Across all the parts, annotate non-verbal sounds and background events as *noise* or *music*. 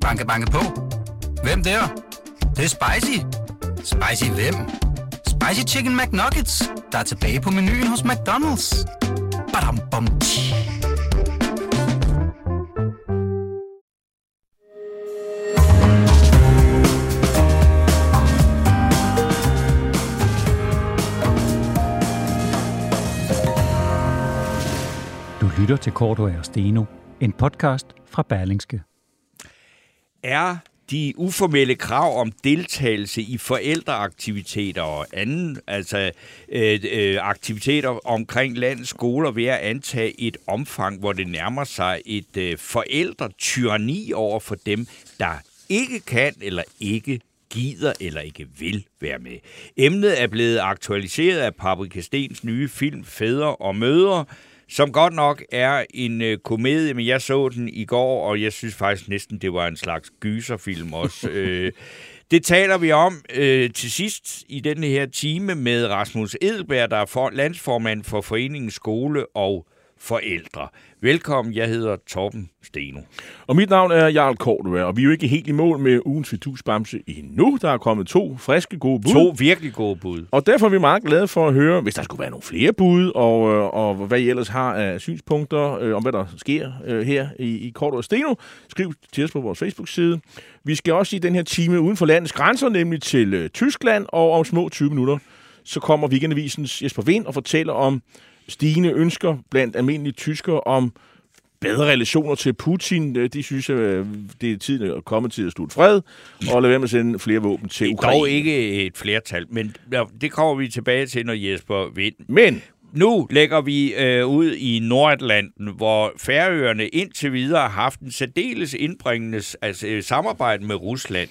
Banke, banke på. Hvem der? Det, det er spicy. Spicy hvem? Spicy Chicken McNuggets, der er tilbage på menuen hos McDonald's. Badum, bom, tji. Du lytter til Korto og Steno, en podcast fra Berlingske er de uformelle krav om deltagelse i forældreaktiviteter og anden, altså øh, øh, aktiviteter omkring landets skoler ved at antage et omfang, hvor det nærmer sig et øh, forældretyrani over for dem, der ikke kan eller ikke gider eller ikke vil være med. Emnet er blevet aktualiseret af Paprika Stens nye film Fædre og Mødre, som godt nok er en øh, komedie, men jeg så den i går, og jeg synes faktisk næsten, det var en slags gyserfilm også. *laughs* øh, det taler vi om øh, til sidst i denne her time med Rasmus Edelberg, der er for, landsformand for Foreningen Skole og Forældre. Velkommen, jeg hedder Torben Steno. Og mit navn er Jarl Kortua, og vi er jo ikke helt i mål med ugens Vitusbamse endnu. Der er kommet to friske gode bud. To virkelig gode bud. Og derfor er vi meget glade for at høre, hvis der skulle være nogle flere bud, og, øh, og hvad I ellers har af synspunkter øh, om, hvad der sker øh, her i, i Kort og Steno. Skriv til os på vores Facebook-side. Vi skal også i den her time uden for landets grænser, nemlig til øh, Tyskland, og om små 20 minutter, så kommer Weekendavisens Jesper Vind og fortæller om stigende ønsker blandt almindelige tyskere om bedre relationer til Putin. Øh, De synes, at det er tid at komme til at slutte fred, og lade være med at sende flere våben til Det er Ukraine. dog ikke et flertal, men det kommer vi tilbage til, når Jesper Vind Men Nu lægger vi øh, ud i Nordatlanten, hvor Færøerne indtil videre har haft en særdeles indbringende altså, øh, samarbejde med Rusland.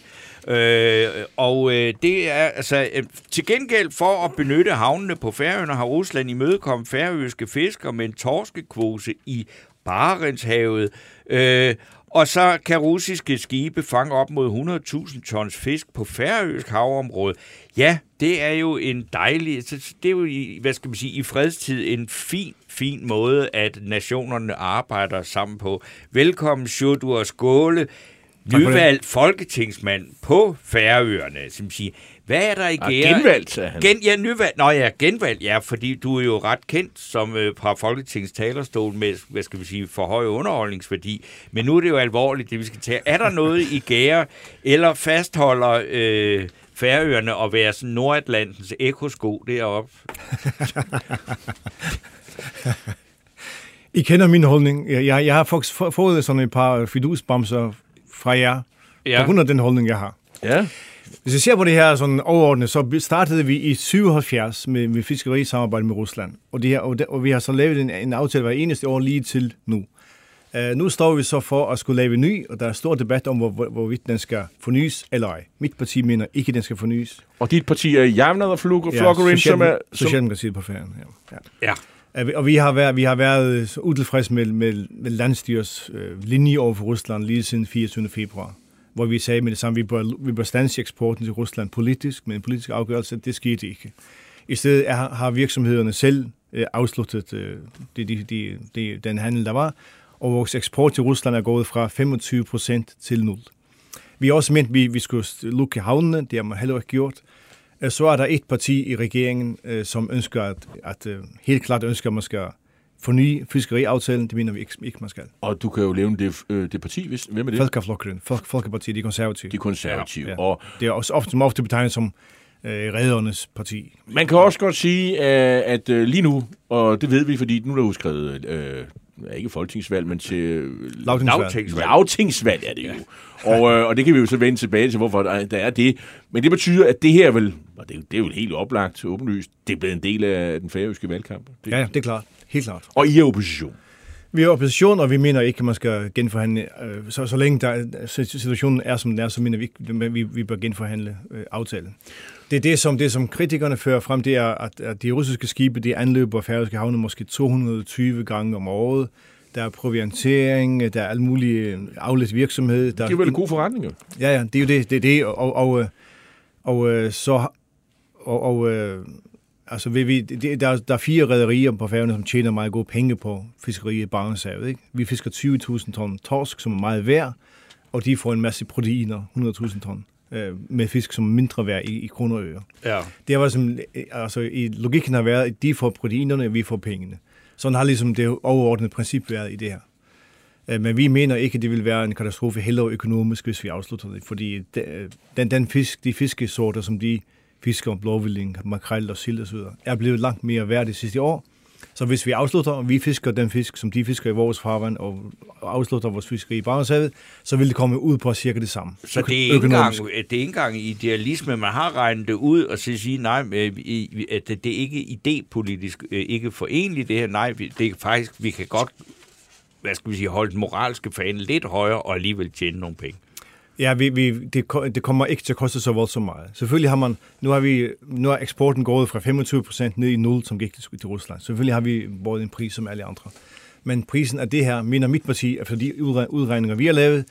Øh, og øh, det er altså øh, til gengæld for at benytte havnene på Færøerne har Rusland imødekommet færøske fiskere med en torskekvose i Barentshavet. Øh, og så kan russiske skibe fange op mod 100.000 tons fisk på færøsk havområde. Ja, det er jo en dejlig, så det er jo, i, hvad skal man sige, i fredstid en fin, fin måde, at nationerne arbejder sammen på. Velkommen, Sjurdur Skåle nyvalgt folketingsmand på Færøerne, som siger, hvad er der i gære? genvalgt, sagde han. Gen, ja, nyvalgt. Nå ja, genvalgt, ja, fordi du er jo ret kendt som øh, fra Folketingets talerstol med, hvad skal vi sige, for høj underholdningsværdi. Men nu er det jo alvorligt, det vi skal tage. Er der noget i gære, eller fastholder øh, Færøerne at være sådan Nordatlantens ekosko deroppe? *laughs* I kender min holdning. Jeg, jeg, har fået sådan et par fidusbamser fra jer, ja. på grund af den holdning, jeg har. ja, Hvis jeg ser på det her sådan overordnet, så startede vi i 77 med, med fiskerisamarbejde med Rusland. Og, det her, og, det, og vi har så lavet en, en aftale hver eneste år lige til nu. Uh, nu står vi så for at skulle lave en ny, og der er stor debat om, hvor, hvor, hvorvidt den skal fornyes eller ej. Mit parti mener ikke, den skal fornyes. og dit parti er Javnad og Flokkerin, som er... Som, Socialdemokratiet på færden. Ja. Ja. Ja. Vi- Og vi har været, vi har været øh, utilfredse med, med, med landstyrs øh, linje over for Rusland lige siden 24. februar, hvor vi sagde med det samme, vi bør, vi bør stanse eksporten til Rusland politisk, men en politisk afgørelse. Det skete ikke. I stedet er, har virksomhederne selv øh, afsluttet øh, det, de, de, de, den handel, der var, og vores eksport til Rusland er gået fra 25 procent til 0. Vi har også ment, at vi, vi skulle lukke havnene, det har man heller ikke gjort. Øh, Så er der et parti i regeringen, øh, som ønsker, at, at øh, helt klart ønsker, at man skal forny fiskeriaftalen. Det mener vi ikke, ikke man skal. og du kan jo levne det, øh, det parti, hvis, hvem er det? Folkeflokkeren, Folk, Folkepartiet, de konservative. De konservative. Ja, Ja. Og Det er også ofte, ofte betegnet som øh, reddernes parti. man kan også godt sige, øh, at øh, lige nu, og det ved vi, fordi nu er der udskrevet, øh, ikke folketingsvalg, men til øh, Lagtingsvalg. Lagtingsvalg. Lagtingsvalg er det jo. Og, øh, og det kan vi jo så vende tilbage til, hvorfor der, der er det. Men det betyder, at det her er vel, og det, er det er jo helt oplagt, åbenlyst, det er blevet en del af den færøske valgkamp. Det, Ja, ja, det er klart. Helt klart. Og I er opposition. Vi er opposition, og vi mener ikke, at man skal genforhandle. øh, Så, så længe der, situationen er, som den er, så mener vi ikke, at vi, vi bør genforhandle øh, aftalen. Det er det, som, det, som kritikerne fører frem, det er, at, at de russiske skibe, de anløber færøske havne måske 220 gange om året. Der er proviantering, der er alle mulige afledt virksomhed. Der Det er vel en god forretning, jo. Ja, ja, det er jo det. det, er det og, og, øh, og øh, så... Og, og øh, altså, vi, vi, det, der, der er fire rædderier på færgerne, som tjener meget gode penge på fiskeri i Barentshavet. Ikke? Vi fisker 20.000 ton torsk, som er meget værd, og de får en masse proteiner, 100.000 ton, øh, med fisk som mindre værd i, i kroner og øre. Ja. Det var som, altså i logikken har været, at de får proteinerne, og vi får pengene. Sådan har ligesom det overordnede princip været i det her. Øh, Men vi mener ikke, at det vil være en katastrofe heller økonomisk, hvis vi afslutter det. Fordi de- den, den fisk, de fiskesorter, som de fisker, blåvilling, makrel og sild osv., er blevet langt mere værd de sidste år. Så hvis vi afslutter, og vi fisker den fisk, som de fisker i vores farvand, og afslutter vores fiskeri i Barentshavet, så vil det komme ud på cirka det samme. Så det er, ikke engang, økonomisk. det er ikke engang idealisme, man har regnet det ud og så sige, nej, vi- at det er ikke idépolitisk øh, ikke forenligt det her. Nej, det er faktisk, vi kan godt hvad skal vi sige, holde den moralske fane lidt højere og alligevel tjene nogle penge. Ja, vi, vi, det, det kommer ikke til at koste så voldsomt meget. Selvfølgelig har man, nu har vi, nu er eksporten gået fra 25 procent ned i 0, som gik til, til Rusland. Selvfølgelig har vi både en pris som alle andre. Men prisen af det her, mener mit parti, efter de udre- udregninger, vi har lavet,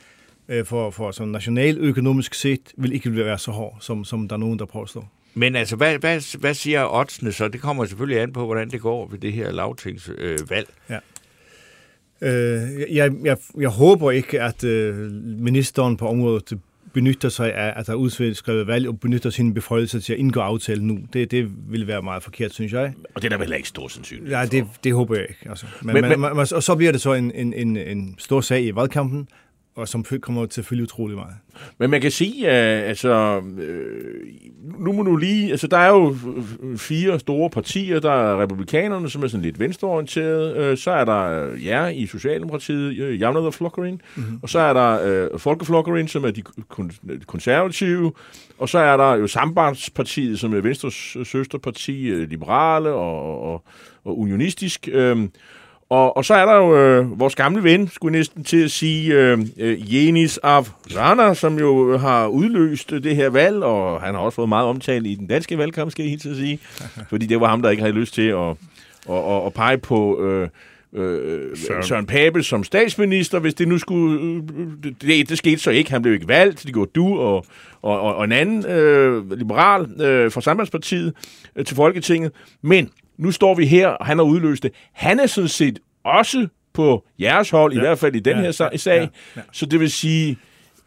øh, for, for sådan nationaløkonomisk set, vil ikke være så hård, som, som der er nogen, der påstår. Men altså, hvad, hvad, hvad siger oddsene så? Det kommer selvfølgelig an på, hvordan det går ved det her lavtingsvalg. Øh, valg. Øh, jeg, jeg, jeg håber ikke, at øh, ministeren på området benytter sig af, at der er udskrevet valg og benytter sin beføjelse til at indgå aftale nu. Det, det vil være meget forkert, synes jeg. Og det er der vel heller ikke stor sandsynlighed Ja, det, det håber jeg ikke. Altså. Men, Men- men, men, men, og så bliver det så en, en, en, en stor sag i valgkampen, og som kommer til at fylde utrolig meget. Men man kan sige, at altså, øh, nu må du lige, altså der er jo øh, fire store partier, der er republikanerne, som er sådan lidt venstreorienterede, øh, så er der øh, jer i Socialdemokratiet, øh, Javnaderflokkerin, mm-hmm. og så er der øh, Folkeflokkerin, som er de kon- konservative, og så er der jo Sambandspartiet, som er Venstres søsterparti, øh, liberale og, og, og unionistisk, øh, og, og så er der jo øh, vores gamle ven, skulle næsten til at sige, øh, øh, Jenis Avzana, som jo har udløst øh, det her valg, og han har også fået meget omtale i den danske valgkamp, skal jeg helt sige. *laughs* fordi det var ham, der ikke havde lyst til at, at, at, at pege på øh, øh, Søren. Søren Pape som statsminister, hvis det nu skulle... Øh, det, det skete så ikke. Han blev ikke valgt. Det gjorde du og, og, og, og en anden øh, liberal øh, fra Sambandspartiet øh, til Folketinget. Men nu står vi her, og han har udløst det. Han er sådan set også på jeres hold, ja. i hvert fald i den Ja, her sag. ja, ja. Så det vil sige,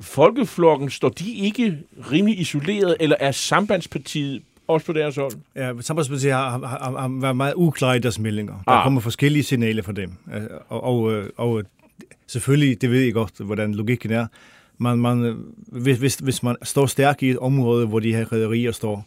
folkeflokken, står de ikke rimelig isoleret, eller er Sambandspartiet også på deres hold? Ja, Sambandspartiet har, har, har, har været meget uklar i deres meldinger. Der Ah. kommer forskellige signaler fra dem. Øh, Og, og, øh, og selvfølgelig, det ved I godt, hvordan logikken er. Man, man, øh, hvis, hvis, hvis man står stærk i et område, hvor de her rædderier står, øh,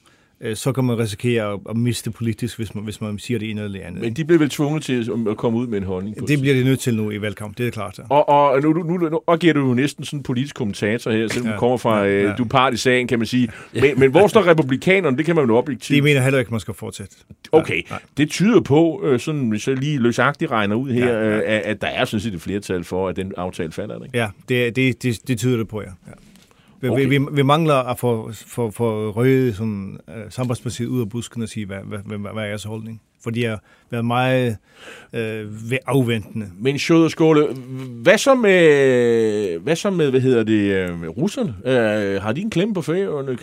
så kan man risikere at, miste politisk, hvis man, hvis man siger det ene eller det andet. Men de blev vel tvunget til at komme ud med en holdning på det bliver de nødt til nu i valgkamp, det er klart. Ja. Og, og nu, nu, nu, nu agerer du jo næsten sådan en politisk kommentator her, selvom ja. Ja, du kommer fra, ja, øh, ja. du er part i sagen, kan man sige. Men, men hvor står republikanerne? Det kan man jo De objektivt. mener heller ikke, man skal fortsætte. Okay, Nej. det tyder på, øh, sådan, jeg lige løsagtigt regner ud her, Ja, ja. øh, at, at der er sådan set et flertal for, at den aftale falder. Ikke? Ja, det, det, det, det tyder det på, ja. ja. Vi, Okay. okay. vi, vi mangler at få for, for røde sådan, uh, sambandspartiet ud af busken og sige, hvad, hvad, hvad, hvad er jeres holdning? For de har været meget øh, afventende. Men Sjøderskåle, hvad så med, hvad så med, hvad hedder det, øh, russerne? Øh, har de en klemme på færøerne?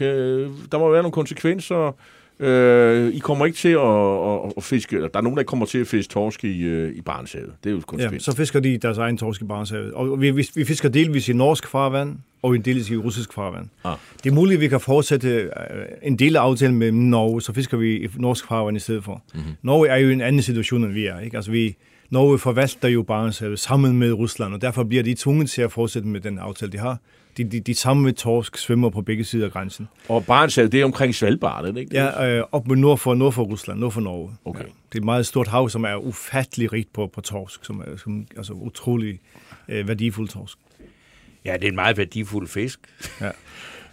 Der må være nogle konsekvenser. Øh, I kommer ikke til at, at, at fiske, eller der er nogen, der kommer til at fiske torsk i, øh, i Barentshavet. Det er jo et Ja, så fisker de deres egen torsk i Barentshavet. Og vi, vi, vi fisker delvis i norsk farvand, og en delvis i russisk farvand. Ah. Det er muligt, at vi kan fortsætte øh, en del af aftalen med Norge, så fisker vi i norsk farvand i stedet for. Mhm. Mm-hmm. Norge er jo en anden situation, end vi er. Ikke? Altså, vi, Norge forvalter jo Barentshavet sammen med Rusland, og derfor bliver de tvunget til at fortsætte med den aftale, de har. De, de, de samme torsk svømmer på begge sider af grænsen. Og Barentshavet, det er omkring Svalbard, det ikke? Ja, øh, op med nord for, nord for Rusland, nord for Norge. Okay. Ja. Det er et meget stort hav, som er ufattelig rigt på, på torsk, som er som, altså utrolig øh, værdifuld torsk. Ja, det er en meget værdifuld fisk.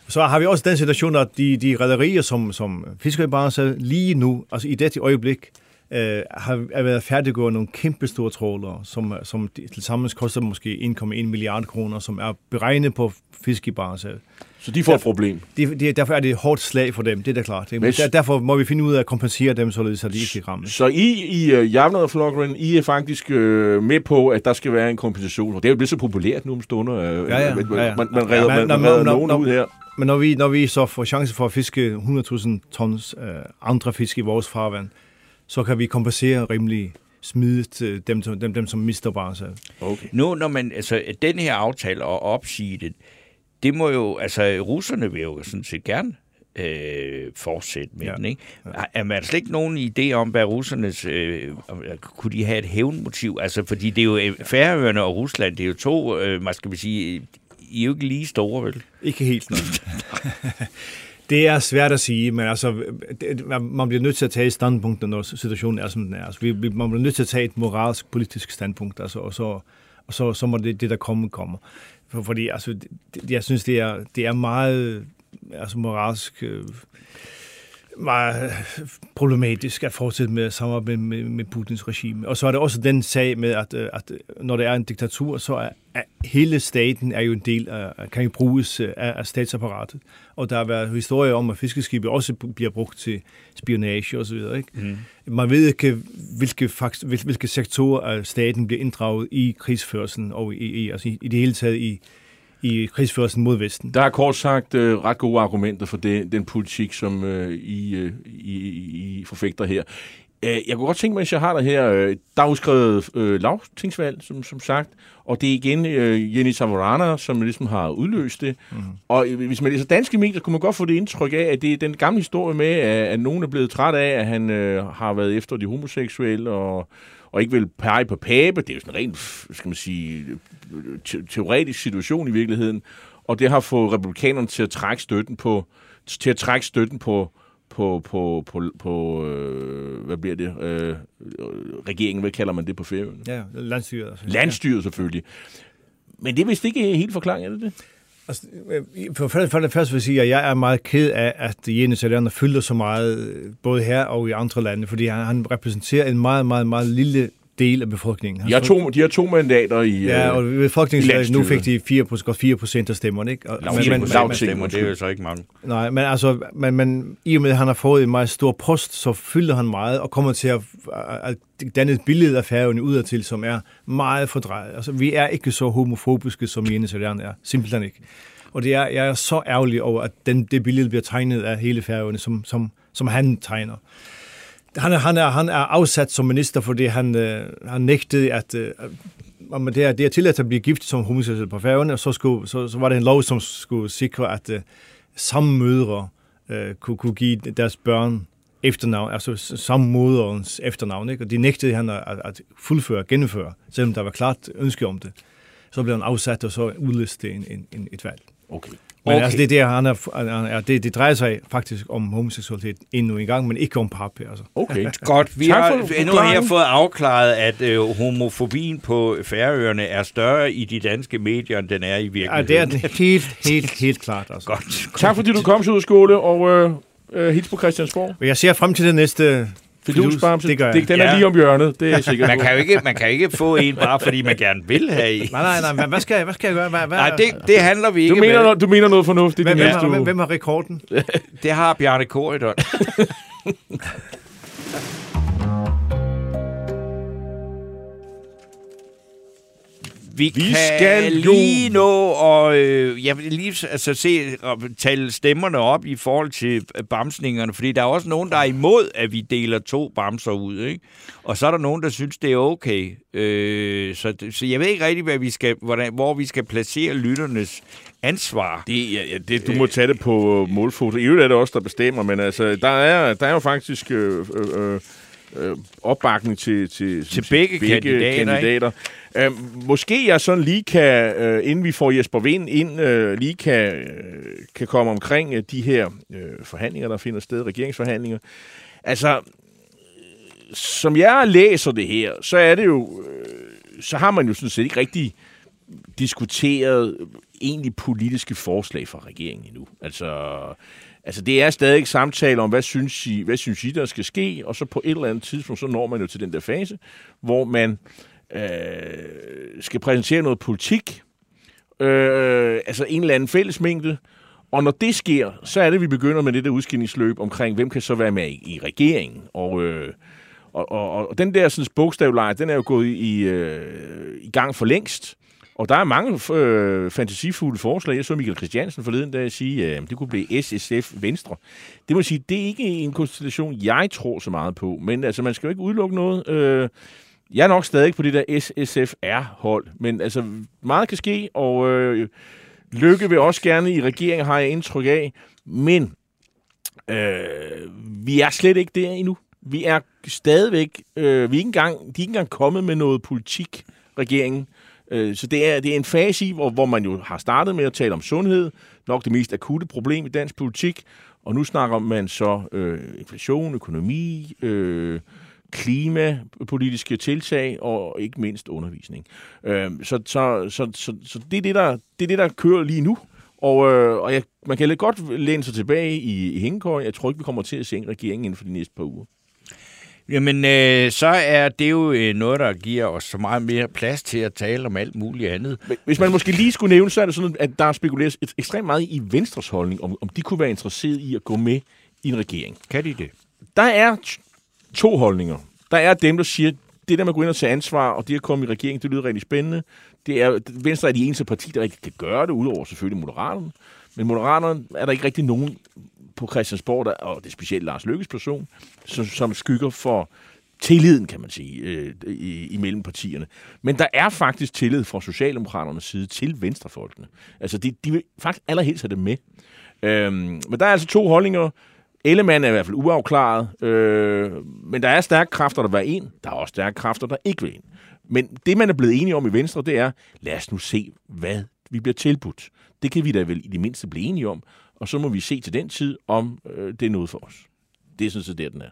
Så har vi også den situation, at de, de rædderier, som, som fisker i Barentshavet lige nu, altså i dette øjeblik, øh, har er været færdiggået nogle kæmpe store trålere, som, som til sammen koster måske 1,1 milliard kroner, som er beregnet på fisk i Barentshavet. Så de får et problem. Det, det, derfor er det et hårdt slag for dem, det er da klart. Det, Men- der, derfor må vi finde ud af at kompensere dem, således at de ikke kan ramme. Så I i uh, Javnaderflokkeren, I er faktisk uh, med på, at der skal være en kompensation. Og det er jo blevet så populært nu om stunder. Uh, Ja, ja. Man, Ja, ja. man, man redder, Ja, man, man nå, redder nå, nogen nå. ud her. Men når vi, når vi så får chance for at fiske 100.000 tons øh, andre fisk i vores farvand, så kan vi kompensere rimelig smidet øh, dem, som- dem, dem, som mister bare sig. Okay. Nu, når man, altså, den her aftale og opsige det, det må jo, altså, russerne vil jo sådan set gerne øh, fortsætte med ja. Den, ikke? Ja. Er man slet ikke nogen idé om, hvad russernes, øh, om- kunne de have et hævnmotiv? Altså, fordi det er jo øh, Færøerne og Rusland, det er jo to, øh, man skal sige, I er jo ikke lige store, vel? Ikke helt, nej. *laughs* det er svært at sige, men altså, det, man- bliver nødt til at tage standpunkter, når situationen er, som den er. Altså, vi, vi, man bliver nødt til at tage et moralsk, politisk standpunkt, altså, og, så, og så, så må det, det, der kommer, kommer. For, fordi altså, det, jeg synes, det er, det er meget altså, moralsk... Øh, meget problematisk at fortsætte med at samarbejde med, med Putins regime. Og så er det også den sag med, at, øh, at når der er en diktatur, så er, er hele staten er jo en del af, kan jo bruges øh, af, af statsapparatet. Og der har været historier om, at fiskeskibe også bliver brugt til spionage osv. Ikke? Mm. Man ved ikke, hvilke, fakt, hvil- hvilke sektorer af staten bliver inddraget i krigsførelsen, og i, i, altså i, i det hele taget i, i krigsførelsen mod Vesten. Der er kort sagt øh, ret gode argumenter for det, den politik, som øh, I, øh, I, I forfægter her. Øh, Jeg kunne godt tænke mig, hvis jeg har dig her, øh, der er udskrevet øh, lavtingsvalg, som, som sagt, og det er igen øh, Jenny Savarana, som ligesom har udløst det. Mm. Og hvis man læser danske medier, kunne man godt få det indtryk af, at det er den gamle historie med, at, at nogen er blevet træt af, at han øh, har været efter de homoseksuelle, og, og ikke vil pege på pape. Det er jo sådan en rent, skal man sige, te- teoretisk situation i virkeligheden. Og det har fået republikanerne til at trække støtten på, til at trække støtten på, på, på, på, på øh, hvad bliver det, øh, regeringen, hvad kalder man det på færøerne? Ja, landstyret. Landstyret selvfølgelig. Men det er vist ikke helt forklaring, er det det? Altså, øh, for, for, for det første vil jeg sige, at jeg er meget ked af, at Jens Alander fylder så meget, øh, både her og i andre lande, fordi han, han repræsenterer en meget, meget, meget lille del af befolkningen. De har to, de har to mandater i... Ja, øh, og befolkningen nu fik de 4, godt 4 procent af stemmerne, ikke? Og, Lav, men- men, men- lav, men- stemmer, det er jo så ikke mange. Nej, men altså, men, men i og med, at han har fået en meget stor post, så fylder han meget og kommer til at, at danne et billede af Færøerne udadtil, som er meget fordrejet. Altså, vi er ikke så homofobiske, som Jens Alander er. Simpelthen ikke. Og det er, jeg er så ærgerlig over, at den, det billede bliver tegnet af hele Færøerne, som, som, som han tegner. Han er, han, er, han er afsat som minister, fordi han, øh, han nægtede, at øh, om det er, det er tilladt at blive gift som homoseksuel på færgerne, og så, skulle, så, så var det en lov, som skulle sikre, at øh, samme mødre øh, kunne, kunne give deres børn efternavn, altså samme moderens efternavn, ikke? og de nægtede han at, at- at fuldføre, gennemføre, selvom der var klart ønske om det. Så blev han afsat, og så udliste en, en, en, et valg. Okay. Men Okay. altså, det, er der, han er, han er, det, det drejer sig faktisk om homoseksualitet endnu en gang, men ikke om pap. Altså. Okay. *laughs* Godt, vi har for nu har forklaringen. jeg fået afklaret, at øh, homofobien på Færøerne er større i de danske medier, end den er i Ja, virkeligheden. det er det helt, helt, helt klart. Altså. Godt. Tak fordi du kom til skole og øh, øh, hils på Christiansborg. Jeg ser frem til det næste Fidusbamse, Det gør jeg. det, den er Ja. lige om hjørnet, det er jeg sikker Man kan, jo ikke, man kan ikke få en bare, fordi man gerne vil have en. Nej, nej, nej. Hvad, hvad, skal, jeg, hvad skal jeg gøre? Hvad, hvad, Nej, det, det handler vi ikke Du mener, med. noget, du mener noget fornuftigt. hvem, det hvem, næste har, hvem, uge. hvem har rekorden? Det har Bjarne Korydon. *laughs* Vi, Vi kan skal lige nå og øh, jeg vil lige altså, se tale stemmerne op i forhold til bamsningerne, fordi der er også nogen, der er imod, at vi deler to bamser ud, ikke? Og så er der nogen, der synes, det er okay. Øh, så, så jeg ved ikke rigtig, hvad vi skal, hvordan, hvor vi skal placere lytternes ansvar. Det, ja, ja, det, du må tage det på målfoto. I øvrigt er det også der bestemmer, men altså, der er, der er jo faktisk øh, øh, øh, opbakning til, til, Til begge kandidater, ikke? kandidater. Øh, måske jeg sådan lige kan, øh, inden vi får Jesper Vind ind, øh, lige kan, øh, kan komme omkring øh, de her øh, forhandlinger, der finder sted, regeringsforhandlinger. Altså, som jeg læser det her, så er det jo, øh, så har man jo sådan set ikke rigtig diskuteret egentlig politiske forslag fra regeringen endnu. Altså, altså det er stadig samtale om, hvad synes, I, hvad synes I, der skal ske, og så på et eller andet tidspunkt, så når man jo til den der fase, hvor man øh, skal præsentere noget politik, øh, altså en eller anden fællesmængde, og når det sker, så er det, vi begynder med det der udskillingsløb omkring, hvem kan så være med i, i regeringen. Og, øh, og, og, og den der sådan, bogstavleje, den er jo gået i, øh, i gang for længst. Og der er mange øh, fantasifulde forslag. Jeg så Michael Christiansen forleden dag sige, at øh, det kunne blive SSF Venstre. Det må sige, det er ikke en konstellation, jeg tror så meget på. Men altså, man skal jo ikke udelukke noget. Øh, jeg er nok stadig på det der SSFR-hold, men altså, meget kan ske, og øh, Lykke vil også gerne i regeringen, har jeg indtryk af, men øh, vi er slet ikke der endnu. Vi er stadigvæk, øh, vi er ikke engang, de er ikke engang kommet med noget politik, regeringen. Øh, så det er, det er en fase i, hvor, hvor man jo har startet med at tale om sundhed, nok det mest akutte problem i dansk politik, og nu snakker man så øh, inflation, økonomi, øh, klimapolitiske tiltag og ikke mindst undervisning. Øh, så, så, så, så, så det, er det, der, det er det, der kører lige nu. Og, øh, og jeg, man kan godt læne sig tilbage i, i hængekøjen. Jeg tror ikke, vi kommer til at se en regering inden for de næste par uger. Jamen, øh, så er det jo øh, noget, der giver os så meget mere plads til at tale om alt muligt andet. Hvis man måske lige skulle nævne, så er det sådan, at der spekuleres ekstremt meget i Venstres holdning, om, om de kunne være interesseret i at gå med i en regering. Kan de det? Der er to holdninger. Der er dem, der siger, det der med at gå ind og tage ansvar, og det at komme i regering, det lyder rigtig spændende. Det er, Venstre er de eneste parti, der ikke kan gøre det, udover selvfølgelig Moderaterne. Men Moderaterne er der ikke rigtig nogen på Christiansborg, der, og det er specielt Lars Lykkes person, som, som skygger for tilliden, kan man sige, øh, i, imellem partierne. Men der er faktisk tillid fra Socialdemokraternes side til venstrefolkene. Altså, de, de vil faktisk allerhelst have det med. Øhm, men der er altså to holdninger. Ellemann er i hvert fald uafklaret, øh, men der er stærke kræfter, der vil ind. Der er også stærke kræfter, der ikke vil ind. Men det, man er blevet enige om i Venstre, det er, lad os nu se, hvad vi bliver tilbudt. Det kan vi da vel i det mindste blive enige om, og så må vi se til den tid, om øh, det er noget for os. Det er sådan set der, den er.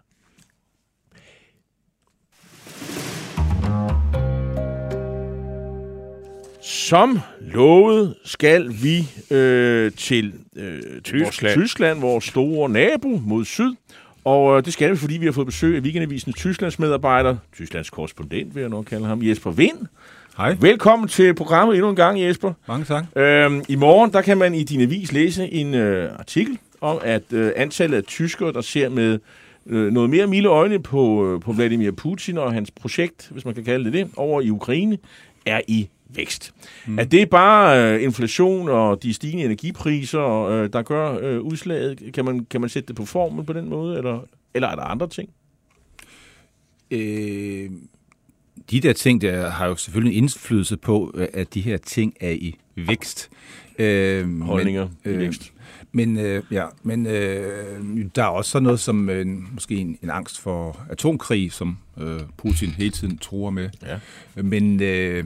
Som lovet skal vi øh, til øh, Tyskland. Tyskland, vores store nabo mod syd. Og øh, det skal vi, fordi vi har fået besøg af Weekendavisen Tysklands medarbejder, Tysklands korrespondent vil jeg nok kalde ham, Jesper Vind. Hej. Velkommen til programmet endnu en gang, Jesper. Mange tak. Øhm, I morgen der kan man i din avis læse en øh, artikel om, at øh, antallet af tyskere, der ser med øh, noget mere milde øjne på, øh, på Vladimir Putin og hans projekt, hvis man kan kalde det det, over i Ukraine, er i vækst. Mm. Er det bare øh, inflation og de stigende energipriser, øh, der gør øh, udslaget? Kan man, kan man sætte det på formel på den måde, eller, eller er der andre ting? Øh, de der ting, der har jo selvfølgelig en indflydelse på, øh, at de her ting er i vækst. Øh, Holdninger men, øh, i vækst. Men, øh, ja, men øh, der er også sådan noget som øh, måske en, en angst for atomkrig, som øh, Putin hele tiden tror med. Ja. Men øh,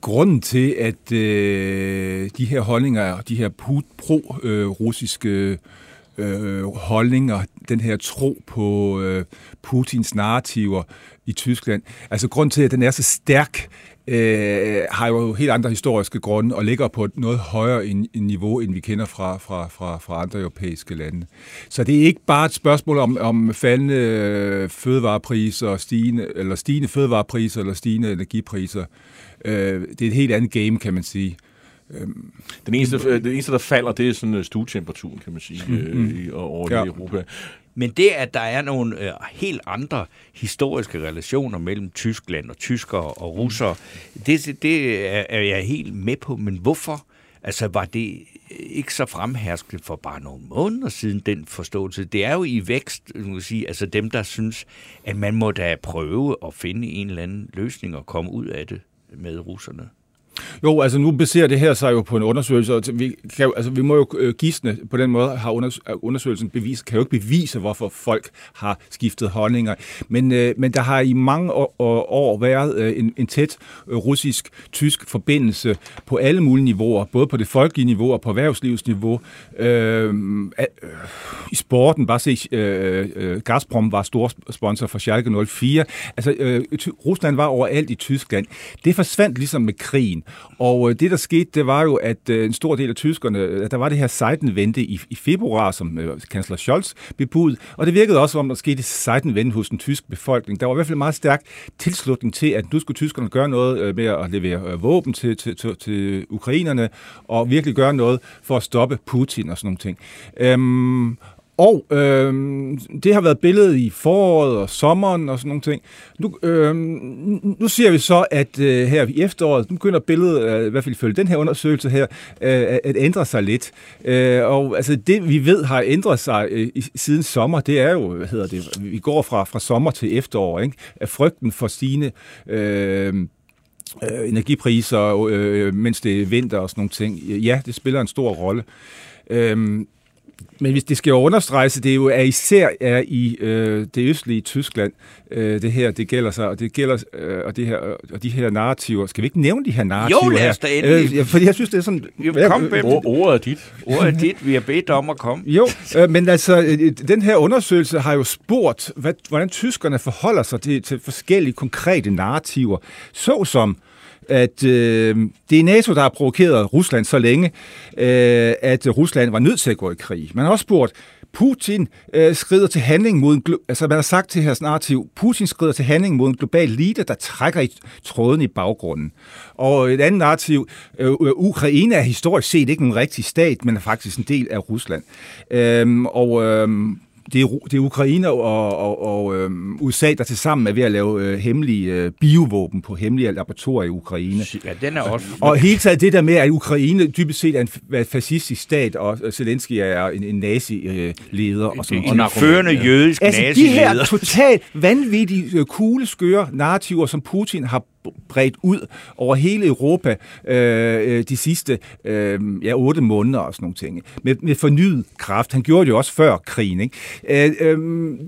grunden til, at øh, de her holdninger, de her pro-russiske øh, Øh, holdninger, den her tro på øh, Putins narrativer i Tyskland, altså grund til, at den er så stærk, øh, har jo helt andre historiske grunde og ligger på et noget højere en, en niveau, end vi kender fra, fra, fra, fra andre europæiske lande. Så det er ikke bare et spørgsmål om, om faldende øh, fødevarepriser, stigende, eller stigende fødevarepriser eller stigende energipriser. Øh, det er et helt andet game, kan man sige. Den eneste, det eneste, der falder, det er sådan uh, stuetemperaturen, kan man sige, mm. øh, i, over ja. i Europa. Men det, at der er nogle øh, helt andre historiske relationer mellem Tyskland og tyskere og russere, det, det er, er jeg helt med på. Men hvorfor? Altså, var det ikke så fremherskende for bare nogle måneder siden, den forståelse? Det er jo i vækst, nu sige, altså dem, der synes, at man må da prøve at finde en eller anden løsning og komme ud af det med russerne. Jo, altså nu baserer det her sig jo på en undersøgelse, og vi, kan, altså, vi må jo øh, gisne på den måde, har øh, undersøgelsen bevis, kan jo ikke bevise, hvorfor folk har skiftet holdninger. Men, øh, men der har i mange år, år været øh, en, en tæt øh, russisk-tysk forbindelse på alle mulige niveauer, både på det folkelige niveau og på erhvervslivsniveau. Øh, øh, I sporten, bare se, øh, øh, Gazprom var stor sponsor for Schalke 04. Altså, øh, Rusland var overalt i Tyskland. Det forsvandt ligesom med krigen. Og øh, det, der skete, det var jo, at øh, en stor del af tyskerne, øh, der var det her Seidenvente i, i februar, som øh, kansler Scholz bebud, og det virkede også, om der skete Seidenvente hos den tyske befolkning. Der var i hvert fald meget stærk tilslutning til, at nu skulle tyskerne gøre noget øh, med at levere våben til, til, til, til ukrainerne, og virkelig gøre noget for at stoppe Putin og sådan nogle ting. Øhm, og øh, det har været billedet i foråret og sommeren og sådan nogle ting. Nu, øh, nu ser vi så, at øh, her i efteråret, nu begynder billedet, øh, i hvert fald ifølge den her undersøgelse her, øh, at ændre sig lidt. Øh, og altså det, vi ved har ændret sig øh, siden sommer, det er jo, hvad hedder det, vi går fra, fra sommer til efterår, ikke? At frygten for stigende øh, øh, energipriser, øh, mens det er vinter og sådan nogle ting. Ja, det spiller en stor rolle. Øh, men hvis det skal jo understreges, det er jo er især er i øh, det østlige Tyskland, øh, det her, det gælder sig, og det gælder, øh, og, det her, og de her narrativer. Skal vi ikke nævne de her narrativer Jo, lad os da endelig. Øh, fordi jeg synes, det er sådan... Jo, kom med Ord, ordet er dit. Ordet er dit, vi har bedt om at komme. Jo, øh, men altså, øh, den her undersøgelse har jo spurgt, hvad, hvordan tyskerne forholder sig til, til forskellige konkrete narrativer, såsom at øh, det er NATO, der har provokeret Rusland så længe, øh, at Rusland var nødt til at gå i krig. Man har også spurgt, Putin øh, skrider til handling mod en, altså man har sagt til her narrativ, Putin skrider til handling mod en global leader, der trækker i tråden i baggrunden. Og et andet narrativ, øh, øh Ukraine er historisk set ikke en rigtig stat, men er faktisk en del af Rusland. Øh, og øh, det er, det er Ukraine og, og, og øhm, USA, der til sammen er ved at lave øh, hemmelige øh, biovåben på hemmelige laboratorier i Ukraine. Ja, den er også... Og hele taget det der med, at Ukraine dybest set er en f- fascistisk stat, og Zelensky er en, en nazi-leder. og sådan En førende jødisk Altså de her nazileder. totalt vanvittige, øh, kugleskøre narrativer, som Putin har bredt ud over hele Europa øh, øh, de sidste øh, ja, otte måneder og sådan nogle ting. Med, med fornyet kraft. Han gjorde det jo også før krigen. Ikke? Øh, øh,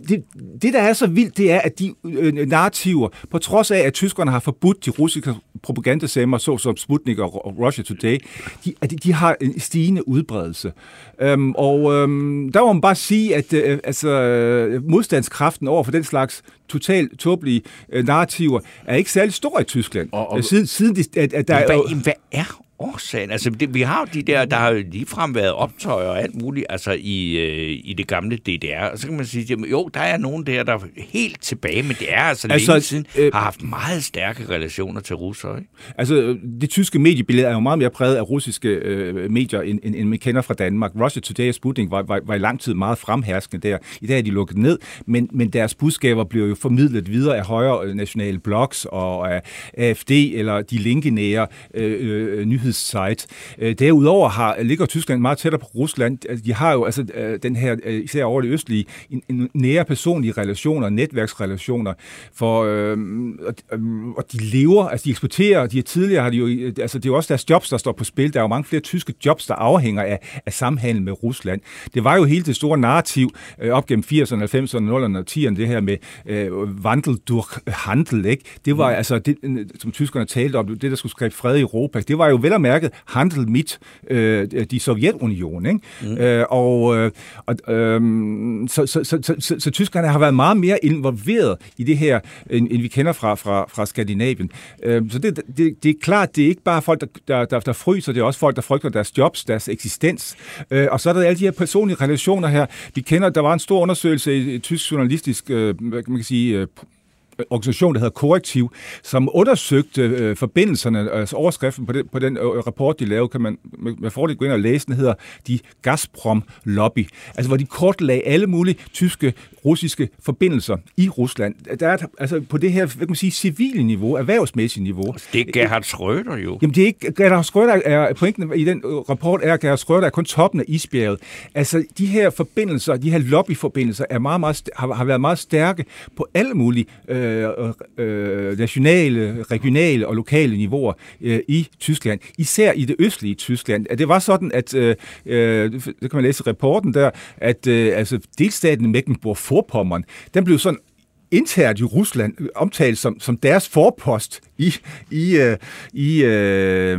det, det, der er så vildt, det er, at de øh, narrativer, på trods af, at tyskerne har forbudt de russiske propagandasemmer, såsom Sputnik og Russia Today, de, at de, de har en stigende udbredelse. Øhm, og øhm, der må man bare sige, at øh, altså, modstandskraften over for den slags totalt tåbelige øh, narrativer er ikke særlig stor i Tyskland. Og- og- Øh, siden, siden de, at, at der er, hvad, hvad er årsagen? Altså, det, vi har jo de der, der har jo ligefrem været optøjer og alt muligt, altså i, øh, i det gamle DDR. Og så kan man sige, jamen, jo, der er nogen der, der er helt tilbage, men det er altså, Altså, længe siden, øh, har haft meget stærke relationer til russere, ikke? Altså, det tyske mediebillede er jo meget mere præget af russiske øh, medier, end, end, end man kender fra Danmark. Russia Today og Sputnik var, var, var i lang tid meget fremherskende der. I dag er de lukket ned, men, men deres budskaber bliver jo formidlet videre af højre øh, nationale blogs og af AFD eller de linkenære øh, øh, nyhedssite. Øh, derudover har, ligger Tyskland meget tættere på Rusland. Altså, De har jo altså øh, den her, øh, især over det østlige, en, en nære personlige relationer, netværksrelationer, for, øh, og, øh, og de lever, altså de eksporterer, de er tidligere har de jo, øh, altså det er jo også deres jobs, der står på spil. Der er jo mange flere tyske jobs, der afhænger af, af samhandel med Rusland. Det var jo hele det store narrativ øh, op gennem 80'erne, 90'erne, 0'erne og 10'erne, det her med øh, Wandel durch Handel, ikke? Det var altså, det, som tyskerne talte om, det der skulle skabe fred i Europa, det var jo vel at mærke handel mit øh, de Sovjetunion, ikke? Mm. Øh, og øh, og øh, så, så, så, så, så, så tyskerne har været meget mere involveret i det her, end, end vi kender fra, fra, fra Skandinavien. Øh, så det, det, det er klart, det er ikke bare folk, der, der, der, der fryser, det er også folk, der frygter deres jobs, deres eksistens. Øh, og så er der alle de her personlige relationer her. Vi kender, der var en stor undersøgelse i, i tysk journalistisk, øh, man kan sige, øh, organisation, der hedder Korrektiv, som undersøgte øh, forbindelserne, altså overskriften på den, på den øh, rapport, de lavede, kan man med, med fordel gå ind og læse, den hedder De Gazprom Lobby. Altså, hvor de kortlagde alle mulige tyske, russiske forbindelser i Rusland. Der er altså på det her, hvad kan man sige, civile niveau, erhvervsmæssige niveau. Det er Gerhard Schröder jo. Jamen det er ikke, Gerhard Schröder er, pointen i den øh, rapport er, at Gerhard Schröder er kun toppen af isbjerget. Altså de her forbindelser, de her lobbyforbindelser, er meget, meget, har, har været meget stærke på alle mulige øh, Øh, øh, nationale, regionale og lokale niveauer øh, i Tyskland. Især i det østlige Tyskland. Det var sådan, at, øh, øh, det kan man læse i rapporten der, at øh, altså, delstaten Mecklenburg-Vorpommern, den blev sådan internt i Rusland øh, omtalt som, som deres forpost i, i, øh, i, øh,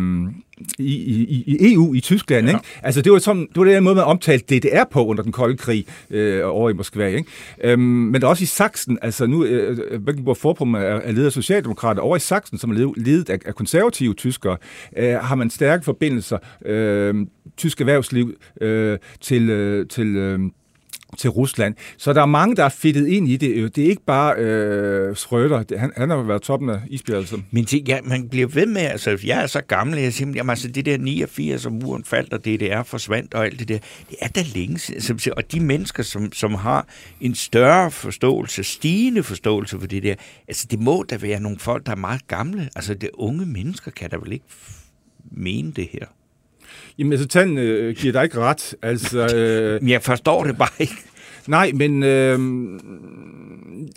i, i, i EU, i Tyskland. Ja. Ikke? Altså, det var, sådan, det var den måde, man omtalte DDR på under den kolde krig øh, over i Moskva. Ikke? Øhm, men også i Sachsen, altså nu, øh, Mecklenburg-Vorpommern er, er ledet af Socialdemokrater, over i Sachsen, som er ledet af, af konservative tyskere, øh, har man stærke forbindelser, øh, tysk erhvervsliv, øh, til, øh, til øh, til Rusland. Så der er mange, der er fedtet ind i det. Det er ikke bare øh, Schröder. Han, han har været toppen af isbjerget. Altså. Men det, ja, man bliver ved med, altså jeg er så gammel, jeg siger, jamen, altså det der 89, som muren faldt, og DDR forsvandt, og alt det der, det er da længe siden. Altså, og de mennesker, som, som har en større forståelse, stigende forståelse for det der, altså det må da være nogle folk, der er meget gamle. Altså det unge mennesker kan da vel ikke mene det her. Jamen, altså, tallene øh, giver dig ikke ret. Altså, *laughs* øh... Jeg forstår det bare ikke. Nej, men øh,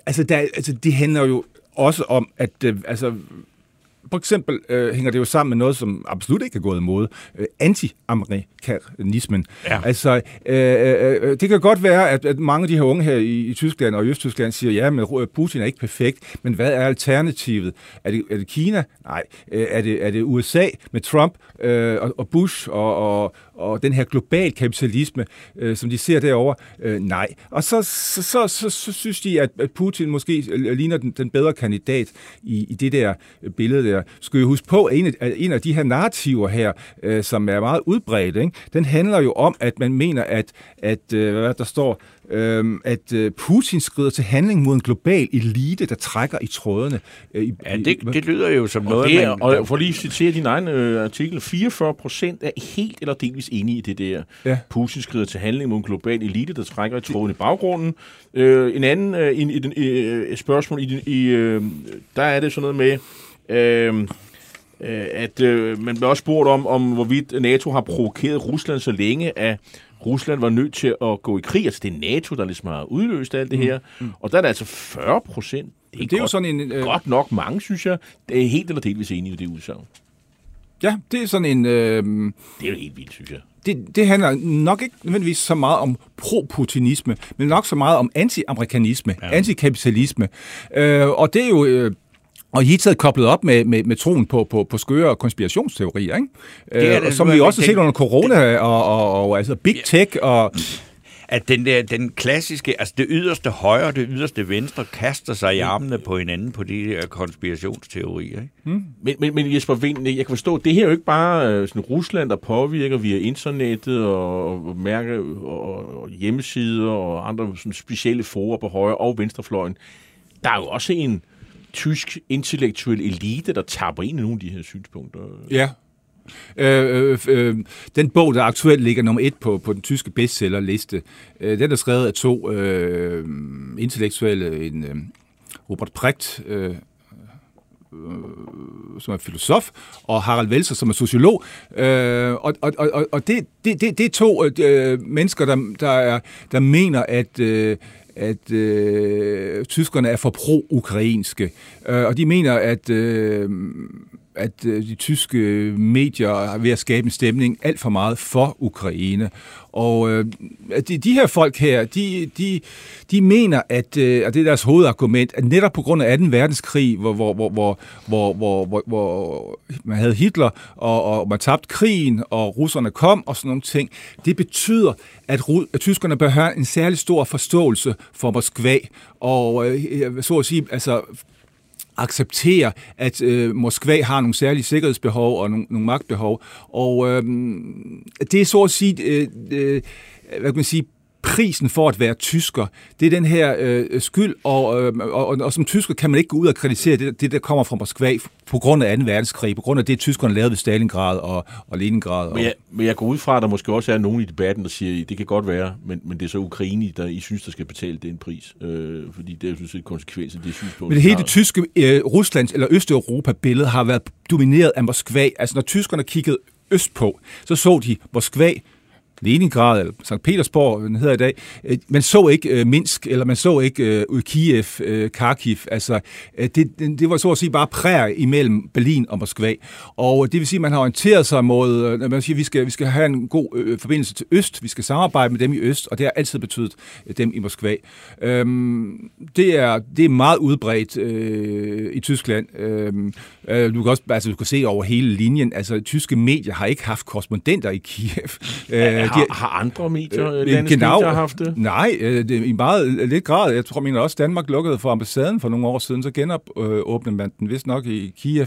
altså, der, altså, det handler jo også om, at øh, altså, for eksempel øh, hænger det jo sammen med noget, som absolut ikke er gået imod. Øh, anti-amerikanismen. Ja. Altså, øh, øh, det kan godt være, at, at mange af de her unge her i, i Tyskland og Østtyskland siger, ja, men Putin er ikke perfekt, men hvad er alternativet? Er det, er det Kina? Nej. Øh, er, det, er det USA med Trump øh, og, og Bush og, og, og den her global kapitalisme, øh, som de ser derovre? Øh, nej. Og så, så, så, så, så synes de, at, at Putin måske ligner den, den bedre kandidat i, i det der billede der. Skal vi huske på, at en af, en af de her narrativer her, øh, som er meget udbredt, ikke? den handler jo om, at man mener, at, at øh, hvad der står, øh, at øh, Putin skrider til handling mod en global elite, der trækker i trådene. Øh, i, ja, det, det lyder jo som og noget... Det man, og for lige at citere din egen øh, artikel, 44 procent er helt eller delvis enige i det der. Ja. Putin skrider til handling mod en global elite, der trækker i trådene i baggrunden. Øh, en anden øh, i, i, den, øh, spørgsmål, i, i, øh, der er det sådan noget med... Øh, øh, at øh, man bliver også spurgt om, om hvorvidt NATO har provokeret Rusland så længe, at Rusland var nødt til at gå i krig. Altså det er NATO, der ligesom har udløst alt det mm. her. Mm. Og der er det altså 40 procent. Det er, det er godt, jo sådan en, øh... godt nok mange, synes jeg. Det er helt eller delvis enige i det udsagn. Ja, det er sådan en... Øh... Det er jo helt vildt, synes jeg. Det, det handler nok ikke nødvendigvis så meget om pro-putinisme, men nok så meget om anti-amerikanisme, ja. antikapitalisme. Øh, og det er jo... Øh, og i taget koblet op med, med, med troen på, på, på skøre konspirationsteorier, ikke? Det er det, som vi også har set under corona, og, og, og altså Big Tech, og at den der, den klassiske, altså det yderste højre og det yderste venstre kaster sig i armene på hinanden på de der konspirationsteorier. Ikke? Hmm. Men, men, men Jesper Vind, jeg kan forstå, det her er jo ikke bare øh, sådan Rusland, der påvirker via internettet og, og mærke og, og hjemmesider og andre sådan specielle forer på højre og venstrefløjen. Der er jo også en tysk intellektuel elite, der tapper ind i nogle af de her synspunkter. Ja, Øh, øh, øh, den bog, der aktuelt ligger nummer et på, på den tyske bestsellerliste, øh, den er skrevet af to øh, intellektuelle, en øh, Robert Precht, øh, øh, som er filosof, og Harald Welser, som er sociolog. Øh, og og, og, og det, det, det, det er to øh, mennesker, der, der, er, der mener, at øh, at øh, tyskerne er for pro-ukrainske, øh, og de mener, at øh, at øh, de tyske øh, medier er ved at skabe en stemning alt for meget for Ukraine. Og øh, de, de her folk her, de, de, de mener, at, øh, og det er deres hovedargument, at netop på grund af 2. verdenskrig, hvor, hvor, hvor, hvor, hvor, hvor, hvor, hvor man havde Hitler, og, og man tabte krigen, og russerne kom, og sådan nogle ting, det betyder, at, at tyskerne bør have en særlig stor forståelse for Moskva, og øh, så at sige, altså acceptere, at øh, Moskva har nogle særlige sikkerhedsbehov og nogle, nogle magtbehov. Og øh, det er så at sige, øh, øh, hvad kan man sige, prisen for at være tysker, det er den her øh, skyld, og, øh, og, og, og som tysker kan man ikke gå ud og kritisere det, det der kommer fra Moskva på grund af 2. verdenskrig, på grund af det, tyskerne lavede ved Stalingrad og, og Leningrad. Og... Men, jeg, men jeg går ud fra, at der måske også er nogen i debatten, der siger, det kan godt være, men, men det er så Ukraine, der I synes, der skal betale den pris, øh, fordi det er jo sådan konsekvens af det synspunkt. Men det hele det tyske, øh, Ruslands eller Østeuropa-billede har været domineret af Moskva. Altså når tyskerne kiggede østpå, så så de Moskva Leningrad eller St. Petersborg, den hedder i dag. Øh, man så ikke øh, Minsk, eller man så ikke øh, Kiev, Kharkiv. Altså, det, det var så at sige bare prær imellem Berlin og Moskva. Og det vil sige, at man har orienteret sig mod, man siger, at vi skal, vi skal have en god forbindelse til øst, vi skal samarbejde med dem i øst, og det har altid betydet dem i Moskva. Øhm, det, er, det er meget udbredt øh, i Tyskland. Øhm, øh, du kan også altså, du kan se over hele linjen, altså tyske medier har ikke haft korrespondenter i Kiev. *laughs* Øh, har, de, har andre medier, Øh, landets genau. medier, haft det? Nej, øh, det, i meget øh, lidt grad. Jeg tror, mener også, Danmark lukkede for ambassaden for nogle år siden, så genåbnede man den vist nok i Kiev.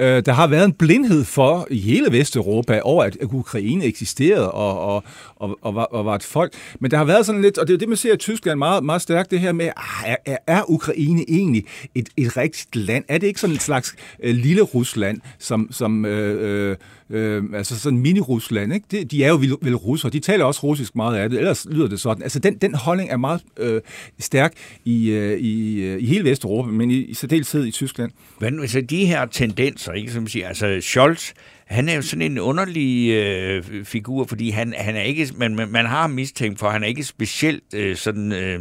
Øh, der har været en blindhed for i hele Vesteuropa over, at, Ukraine eksisterede og, og, og, og, var, og var et folk. Men der har været sådan lidt, og det er jo det, man ser i Tyskland meget, meget stærkt, det her med, ah, er, er, er Ukraine egentlig et, et rigtigt land? Er det ikke sådan et slags øh, lille Rusland, som, som øh, øh, øh, altså sådan mini-Rusland, ikke? Det, de er jo vel, vel russere, de taler også russisk meget af det, ellers lyder det sådan. Altså den, den holdning er meget øh, stærk i, øh, i, øh, i hele Vesteuropa, men i, i særdeleshed i Tyskland. Men altså de her tendenser, Altså, ikke, som siger, altså Scholz, han er jo sådan en underlig øh, figur, fordi han, han er ikke, man, man, man har mistænkt for, at han er ikke specielt øh, sådan øh,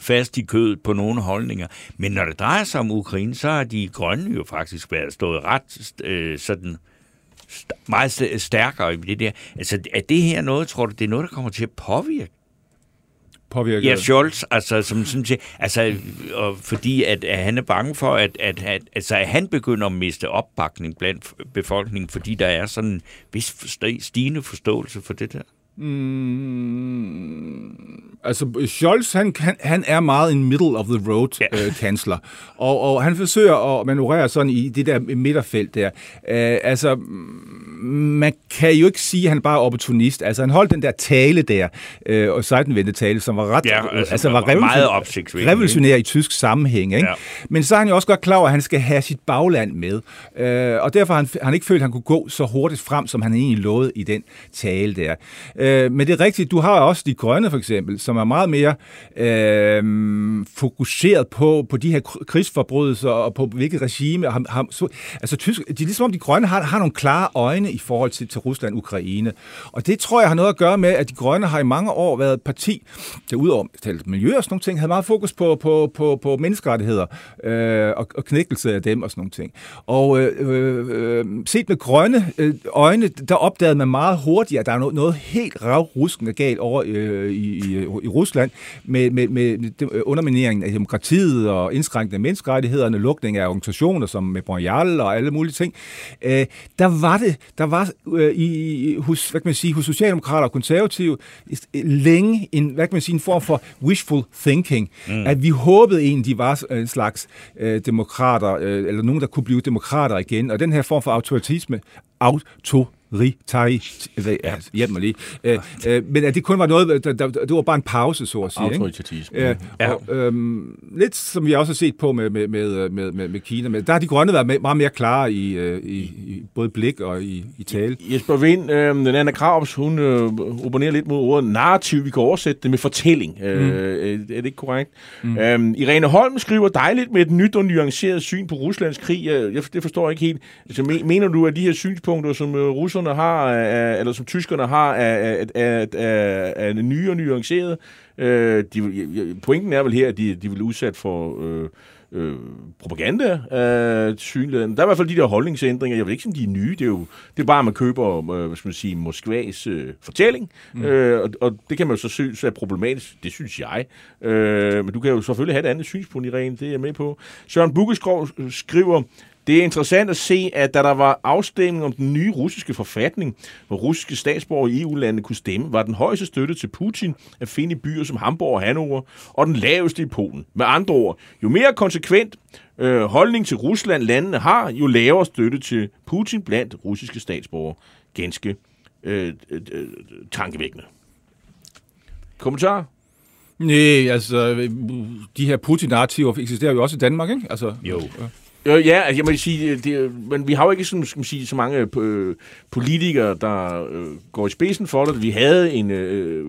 fast i kødet på nogle holdninger. Men når det drejer sig om Ukraine, så har de grønne jo faktisk været stået ret øh, sådan st- meget stærkere i det der. Altså, er det her noget, tror du, det er noget, der kommer til at påvirke påvirket? Ja, Scholz, altså, som sådan set, altså, og fordi at, at han er bange for, at, at, at, altså, at han begynder at miste opbakning blandt befolkningen, fordi der er sådan en vis stigende forståelse for det der. Mm, altså, Scholz, han, han, han er meget en middle of the road Ja. øh, og, og han forsøger at manøvrere sådan i det der midterfelt der. Øh, altså, man kan jo ikke sige, at han bare er opportunist. Altså, han holdt den der tale der, øh, og Seidenwende tale, som var ret, Ja, altså, altså, var meget revolution- opsigtsvækkende, revolutionær i tysk sammenhæng. Ikke? Ja. Men så er han jo også godt klar over, at han skal have sit bagland med. Øh, og derfor har han, han ikke følt, at han kunne gå så hurtigt frem, som han egentlig lovede i den tale der. Øh, men det er rigtigt, du har også de grønne for eksempel, som er meget mere øh, fokuseret på, på de her krigsforbrydelser og på hvilket regime. og Har, har, så, altså tysk, det er ligesom om de grønne har, har nogle klare øjne i forhold til, til Rusland og Ukraine. Og det tror jeg har noget at gøre med, at de grønne har i mange år været et parti, der udover talt miljø og sådan nogle ting, havde meget fokus på, på, på, på menneskerettigheder øh, og, og knækkelse af dem og sådan nogle ting. Og øh, øh, øh set med grønne øh, øjne, der opdagede man meget hurtigt, at der er noget, noget helt ravruskende galt over øh, i, i, i Rusland med, med, med undermineringen af demokratiet og indskrænkning af menneskerettighederne, lukning af organisationer som Memorial og alle mulige ting. Øh, der var det, der var øh, i, hos, hvad kan man sige, hos socialdemokrater og konservative øh, længe en, hvad kan man sige, en form for wishful thinking, mm. at vi håbede egentlig, de var en slags øh, demokrater, øh, eller nogen, der kunne blive demokrater igen, og den her form for autoritisme, auto Ritari, ja, hjælp mig lige. Øh, øh, men at det kun var noget, der, der, det var bare en pause, så at sige. ikke? Autoritatisme. Ja, og, øhm, lidt som vi også har set på med, med, med, med, med, med Kina. Men der har de grønne været me- meget mere klare i, øh, i, i både blik og i, i tale. Jesper Vind, øh, den Anna Kravs, hun øh, opponerer lidt mod ordet narrativ. Vi kan oversætte det med fortælling. Mm. Øh, er det ikke korrekt? Mm. Øh, Irene Holm skriver dejligt med et nyt og nuanceret syn på Ruslands krig. Jeg, jeg, det forstår jeg ikke helt. Altså, me, mener du, at de her synspunkter, som øh, russerne har, er, eller som tyskerne har, er, er, er, er nye og nuancerede? Øh, de, pointen er vel her, at de, de vil udsat for... Øh, øh, propaganda øh, synligheden. Der er i hvert fald de der holdningsændringer. Jeg ved ikke, om de er nye. Det er jo det er bare, at man køber øh, hvad skal man sige, Moskvas øh, fortælling. Mm. Øh, og, og, det kan man jo så synes er problematisk. Det synes jeg. Øh, men du kan jo selvfølgelig have et andet synspunkt, Irene. Det er jeg med på. Søren Bukkeskov skriver, det er interessant at se, at da der var afstemning om den nye russiske forfatning, hvor russiske statsborgere i EU-landene kunne stemme, var den højeste støtte til Putin at finde i byer som Hamburg og Hannover, og den laveste i Polen. Med andre ord, jo mere konsekvent øh, holdning til Rusland landene har, jo lavere støtte til Putin blandt russiske statsborgere. Ganske øh, øh, øh, tankevækkende. Kommentar? Nej, altså, de her Putin-narrativer eksisterer jo også i Danmark, ikke? Altså, Jo. Øh, ja, altså, jeg må sige, det, men vi har jo ikke sådan, skal man sige, så mange øh, politikere, der øh, går i spidsen for det. Vi havde en øh,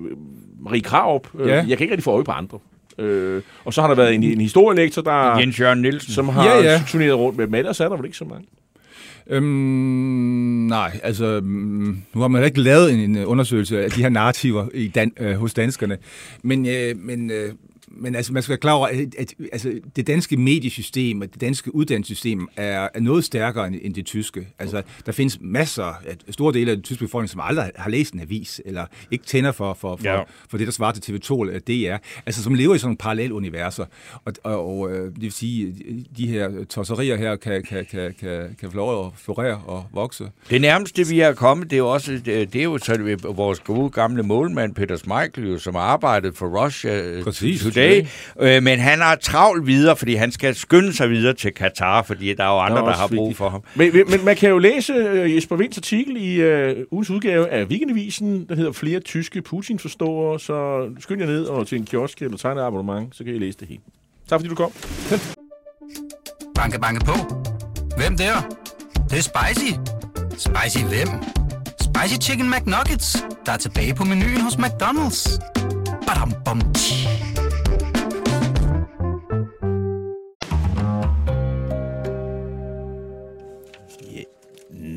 Marie Krarup. Øh, Ja. Jeg kan ikke rigtig få øje på andre. Øh, og så har der været en, en historielektor, der, Jens Jørgen Nielsen. som har Ja, ja, ja. ja. turneret rundt med dem. Ellers er der vel ikke så mange. Øhm, nej, altså, mm, nu har man ikke lavet en, en undersøgelse af de her narrativer i dan, øh, hos danskerne, men, øh, men øh, men altså, man skal være klar over, at, at altså, det danske mediesystem og det danske uddannelsessystem er, er noget stærkere end, end det tyske. Altså, der findes masser, af store dele af den tyske befolkning, som aldrig har læst en avis, eller ikke tænder for, for, for, Ja. for det, der svarer til TV2 eller DR. Altså, som lever i sådan nogle parallelle universer. Og, og, og øh, det vil sige, de her tosserier her kan, kan, kan, kan, kan få lov at florere og vokse. Det nærmeste, vi er kommet, det er jo også det er jo så vores gode gamle målmand, Peter Schmeichel, jo, som har arbejdet for Russia øh, Præcis. Today. Øh, men han har travlt videre, fordi han skal skynde sig videre til Katar, fordi der er jo andre, der, har brug vigtigt. for ham. Men, men, men man kan jo læse uh, Jesper Vinds artikel i uh, ugens udgave af Weekendavisen, der hedder Flere tyske Putin-forståere, så skynd jer ned og til en kiosk eller tegne et abonnement, så kan I læse det hele. Tak fordi du kom. *laughs* Banke, banke på. Hvem der? Det, det er spicy. Spicy hvem? Spicy Chicken McNuggets, der er tilbage på menuen hos McDonald's. Badum, bom, tji.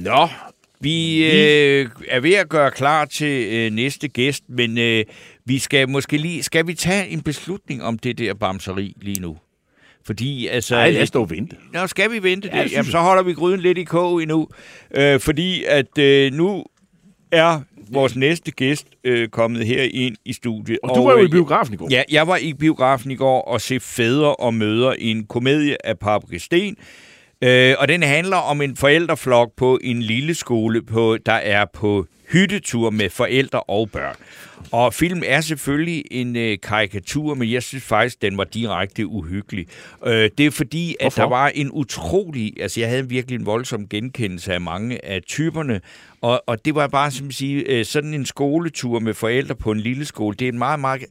Nå, vi øh, er ved at gøre klar til øh, næste gæst, men øh, vi skal måske lige, skal vi tage en beslutning om det der bamseri lige nu? Fordi altså... Nej, lad os dog vente. Nå, skal vi vente Ja, det Jamen, så holder vi gryden lidt i kog endnu. Øh, fordi at øh, nu er vores næste gæst øh, kommet her ind i studiet. Og du var jo i øh, biografen i går. Ja, jeg var i biografen i går og se Fædre og Møder i en komedie af Paprika Sten. Øh, og den handler om en forældreflok på en lille skole, på, der er på hyttetur med forældre og børn. Og filmen er selvfølgelig en øh, karikatur, men jeg synes faktisk, den var direkte uhyggelig. Øh, det er fordi, at Hvorfor? der var en utrolig... Altså, jeg havde virkelig en voldsom genkendelse af mange af typerne, og, og det var bare, som at sige, øh, sådan en skoletur med forældre på en lille skole. Det er en meget, meget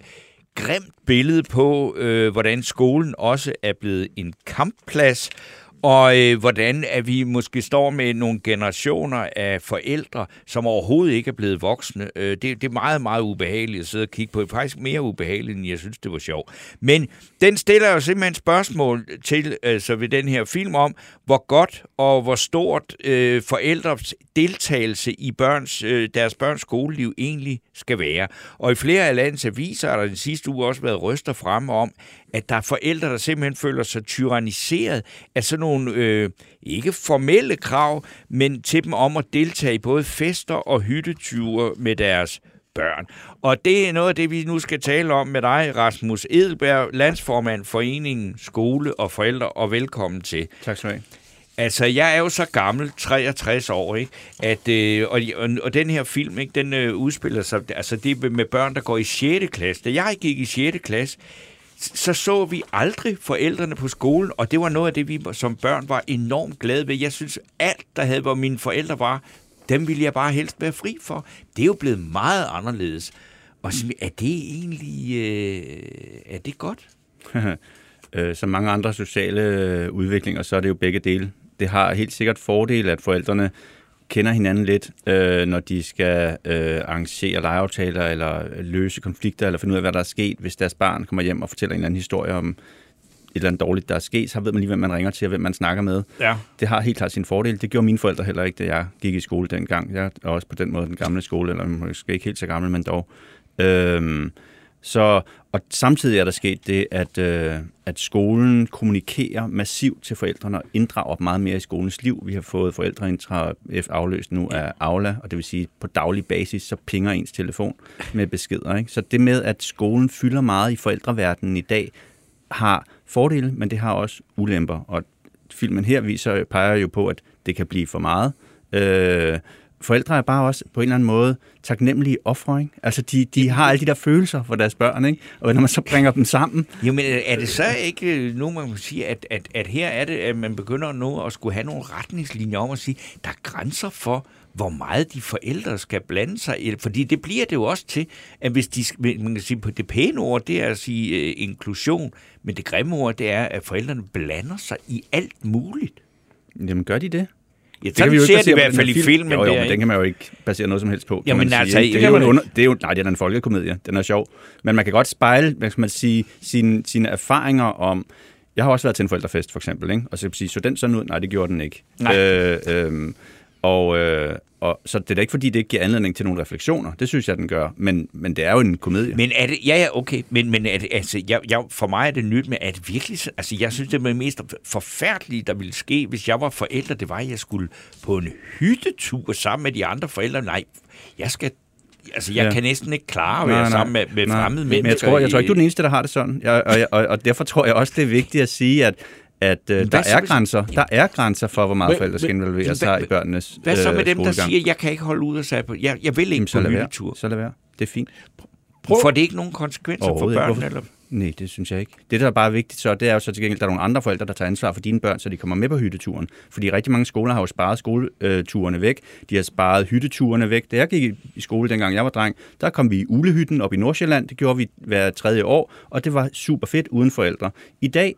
grimt billede på, øh, hvordan skolen også er blevet en kampplads, og øh, hvordan at vi måske står med nogle generationer af forældre, som overhovedet ikke er blevet voksne. Øh, det, det er meget, meget ubehageligt at sidde og kigge på. Det er faktisk mere ubehageligt, end jeg synes, det var sjovt. Men den stiller jo simpelthen spørgsmål til altså ved den her film om, hvor godt og hvor stort øh, forældres deltagelse i børns, øh, deres børns skoleliv egentlig skal være. Og i flere af landets aviser har der den sidste uge også været røster frem om, at der er forældre, der simpelthen føler sig tyranniseret af sådan nogle, øh, ikke formelle krav, men til dem om at deltage i både fester og hytteture med deres børn. Og det er noget af det, vi nu skal tale om med dig, Rasmus Edelberg, landsformand Foreningen Skole og Forældre, og velkommen til. Tak skal du have. Altså, jeg er jo så gammel, 63 år, ikke? At, øh, og, og, og den her film, ikke, den øh, udspiller sig, altså det er med børn, der går i 6. klasse. Da jeg gik i 6. klasse, så så vi aldrig forældrene på skolen, og det var noget af det, vi som børn var enormt glade ved. Jeg synes, alt, der havde, hvor mine forældre var, dem ville jeg bare helst være fri for. Det er jo blevet meget anderledes. Og så, er det egentlig, øh, er det godt? *laughs* Øh, som mange andre sociale øh, udviklinger, så er det jo begge dele. Det har helt sikkert fordel, at forældrene kender hinanden lidt, øh, når de skal øh, arrangere legeaftaler, eller løse konflikter, eller finde ud af, hvad der er sket. Hvis deres barn kommer hjem og fortæller en eller anden historie om et eller andet dårligt, der er sket, så ved man lige, hvem man ringer til, og hvem man snakker med. Ja. Det har helt klart sin fordel. Det gjorde mine forældre heller ikke, da jeg gik i skole dengang. Jeg er også på den måde den gamle skole, eller måske ikke helt så gammel, men dog. Øhm, så, og samtidig er der sket det, at, øh, at skolen kommunikerer massivt til forældrene og inddrager dem meget mere i skolens liv. Vi har fået forældreintra F afløst nu af Aula, og det vil sige på daglig basis, så pinger ens telefon med beskeder. Ikke? Så det med, at skolen fylder meget i forældreverdenen i dag, har fordele, men det har også ulemper. Og filmen her viser, peger jo på, at det kan blive for meget. Øh, forældre er bare også på en eller anden måde taknemmelige ofre. Ikke? Altså, de, de har alle de der følelser for deres børn, ikke? og når man så bringer dem sammen, Jo, men er det så ikke nu, man må sige, at, at, at her er det, at man begynder nu at skulle have nogle retningslinjer om at sige, der er grænser for, hvor meget de forældre skal blande sig i. Fordi det bliver det jo også til, at hvis de, man kan sige på det pæne ord, det er at sige uh, inklusion, men det grimme ord, det er, at forældrene blander sig i alt muligt. jamen gør de det? Ja, Det kan vi jo ser ikke det i hvert fald i filmen. Jo, jo, der, men den kan man jo ikke basere noget som helst på. Jamen, man altså, sige, det er jo en under, det er jo, nej, det er en folkekomedie. Den er sjov. Men man kan godt spejle, hvad skal man sige, sine, sine erfaringer om... Jeg har også været til en forældrefest, for eksempel, ikke? og så sige, så den sådan ud? Nej, det gjorde den ikke. Nej. Øh, øh, Og, øh, og så det er da ikke, fordi det ikke giver anledning til nogle refleksioner. Det synes jeg, den gør. Men, men det er jo en komedie. Men er det, ja, ja, okay, men, men er det, altså, jeg, jeg, for mig er det nyt, men er det virkelig, så- altså, jeg synes, det var det mest forfærdelige, der ville ske, hvis jeg var forælder, det var, at jeg skulle på en hyttetur sammen med de andre forældre. Nej, jeg skal, altså, jeg Ja. kan næsten ikke klare at være sammen med, med fremmede Men jeg mennesker. tror, jeg tror ikke, du er den eneste, der har det sådan. Jeg, og, og, og derfor tror jeg også, det er vigtigt at sige, at at øh, der hvad er grænser. Der er grænser for, hvor meget forældre skal involvere sig i børnenes Hvad så med øh, dem, der siger, jeg kan ikke holde ud og sige på, jeg, jeg vil ikke Jamen, så på hyttetur. Så lad være. Det er fint. Prøv- Får det ikke nogen konsekvenser for børnene? Eller? Nej, det synes jeg ikke. Det, der er bare vigtigt så, det er jo så til gengæld, at der er nogle andre forældre, der tager ansvar for dine børn, så de kommer med på hytteturen. Fordi rigtig mange skoler har jo sparet skoleturene væk. De har sparet hytteturene væk. Da jeg gik i- i skole, dengang jeg var dreng, der kom vi i Ulehytten op i Nordsjælland. Det gjorde vi hver tredje år, og det var super fedt uden forældre. I dag,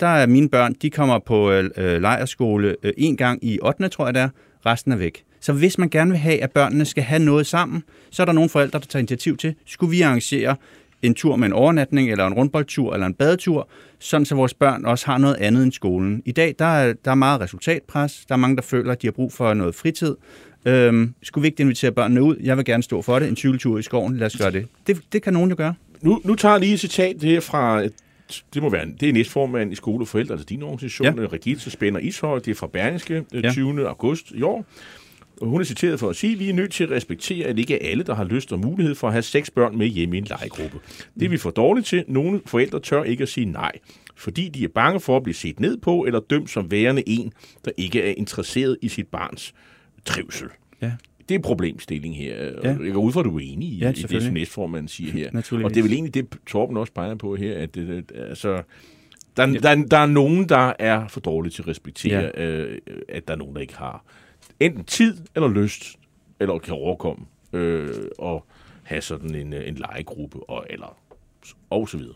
der er mine børn, de kommer på øh, øh lejerskole øh, en gang i 8. tror jeg det er. Resten er væk. Så hvis man gerne vil have, at børnene skal have noget sammen, så er der nogle forældre, der tager initiativ til, skulle vi arrangere en tur med en overnatning, eller en rundboldtur, eller en badetur, sådan så vores børn også har noget andet end skolen. I dag, der er, der er meget resultatpres. Der er mange, der føler, at de har brug for noget fritid. Øhm, skulle vi ikke invitere børnene ud? Jeg vil gerne stå for det. En cykeltur i skoven, lad os gøre det. Det, det kan nogen jo gøre. Nu, nu tager jeg lige et citat her fra, det må være, det er næstformand i Skole og Forældre, altså din organisation, ja. Regitze Spænder Ishøj, det er fra Berlingske, Ja. ja. 20. august i år. Og hun er citeret for at sige, at vi er nødt til at respektere, at ikke alle, der har lyst og mulighed for at have seks børn med hjemme i en legegruppe. Det er vi for dårligt til. Nogle forældre tør ikke at sige nej, fordi de er bange for at blive set ned på eller dømt som værende en, der ikke er interesseret i sit barns trivsel. Ja. Det er problemstilling her. Ja. Jeg går ud fra, at du er enig i, Ja, i det, som næstformanden siger her. *laughs* Og det er vel egentlig det, Torben også peger på her, at det, det, altså, der, ja. der, der er nogen, der er for dårlige til at respektere, ja. øh, at der er nogen, der ikke har enten tid eller lyst, eller kan overkomme øh, og have sådan en, øh, en legegruppe, og, eller, og så videre.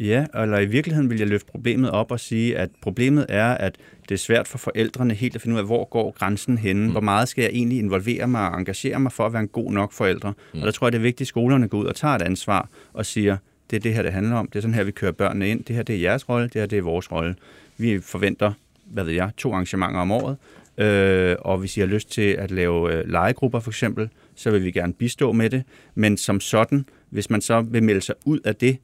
Ja, eller i virkeligheden vil jeg løfte problemet op og sige, at problemet er, at det er svært for forældrene helt at finde ud af, hvor går grænsen henne. Mm. Hvor meget skal jeg egentlig involvere mig og engagere mig for at være en god nok forældre? Mm. Og der tror jeg, det er vigtigt, at skolerne går ud og tager et ansvar og siger, det er det her, det handler om. Det er sådan her, vi kører børnene ind. Det her, det er jeres rolle. Det her, det er vores rolle. Vi forventer, hvad ved jeg, to arrangementer om året. Øh, og hvis I har lyst til at lave øh, legegrupper for eksempel, så vil vi gerne bistå med det. Men som sådan, hvis man så vil melde sig ud af det,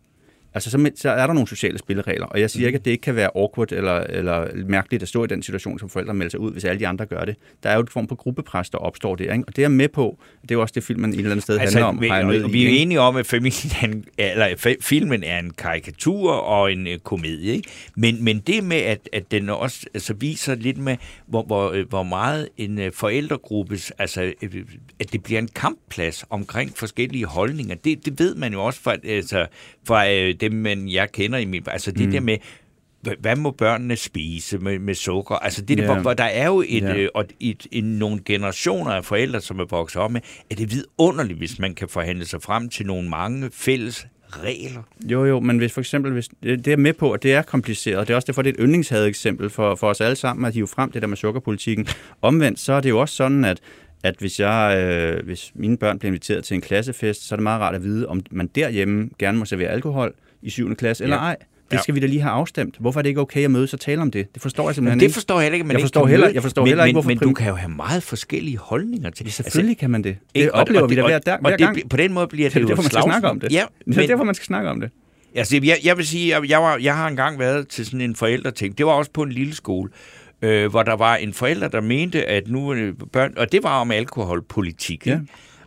Altså, så, så er der nogle sociale spilleregler, og jeg siger ikke, at det ikke kan være awkward eller, eller mærkeligt at stå i den situation, som forældre melder sig ud, hvis alle de andre gør det. Der er jo et form for gruppepres, der opstår der, ikke? og det er jeg med på. Det er jo også det, filmen et eller andet sted handler om. vi, har jeg med og i, vi er ikke? enige om, at familien er en, eller, filmen er en karikatur og en øh, komedie. Ikke? Men, men det med, at, at den også altså, viser lidt med, hvor, hvor, øh, hvor meget en øh, forældregruppes, altså, øh, at det bliver en kampplads omkring forskellige holdninger, det, det ved man jo også fra, altså, fra øh, dem, man, jeg kender i min... Altså det mm. der med, hva- hvad må børnene spise med, med sukker? Altså det, der, Ja. hvor, der er jo et, Ja. øh, og et, en, nogle generationer af forældre, som er vokset op med, er det vidunderligt, hvis man kan forhandle sig frem til nogle mange fælles regler. Jo, jo, men hvis for eksempel, hvis, det er med på, at det er kompliceret, det er også derfor, det er et yndlingshavet eksempel for, for os alle sammen, at hive frem det der med sukkerpolitikken. Omvendt, så er det jo også sådan, at at hvis, jeg, øh, hvis mine børn bliver inviteret til en klassefest, så er det meget rart at vide, om man derhjemme gerne må servere alkohol i 7. klasse eller Ja. ej. Det Ja. skal vi da lige have afstemt. Hvorfor er det ikke okay at mødes og tale om det? Det forstår jeg simpelthen Men det ikke. forstår jeg heller ikke, man Jeg ikke forstår kan heller- jeg forstår men, heller ikke, men, hvorfor Men du prim- kan jo have meget forskellige holdninger til. Ja, selvfølgelig kan man det. Det ikke? Og- oplever og vi da og- hver, der, og hver det gang. bliver- På den måde bliver *laughs* Det det, jo derfor, man skal snakke om det. Ja, Det er men, derfor, man skal snakke om det. Altså, jeg, jeg vil sige, at jeg, var, jeg har engang været til sådan en forældreting. Det var også på en lille skole, øh, hvor der var en forælder, der mente, at nu øh, børn... Og det var om alkoholpolitik. Ja. Ja.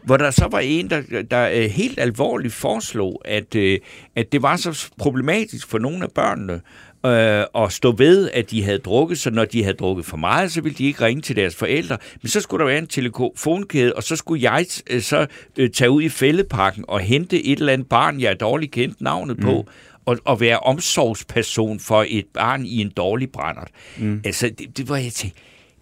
Hvor der så var en, der, der øh, helt alvorligt foreslog, at, øh, at det var så problematisk for nogle af børnene øh, at stå ved, at de havde drukket, så når de havde drukket for meget, så ville de ikke ringe til deres forældre. Men så skulle der være en telefonkæde, og så skulle jeg øh, så øh, tage ud i fældeparken og hente et eller andet barn, jeg dårligt kendte navnet på, Mm. og, og være omsorgsperson for et barn i en dårlig brændert. Mm. Altså, det, det var jeg til.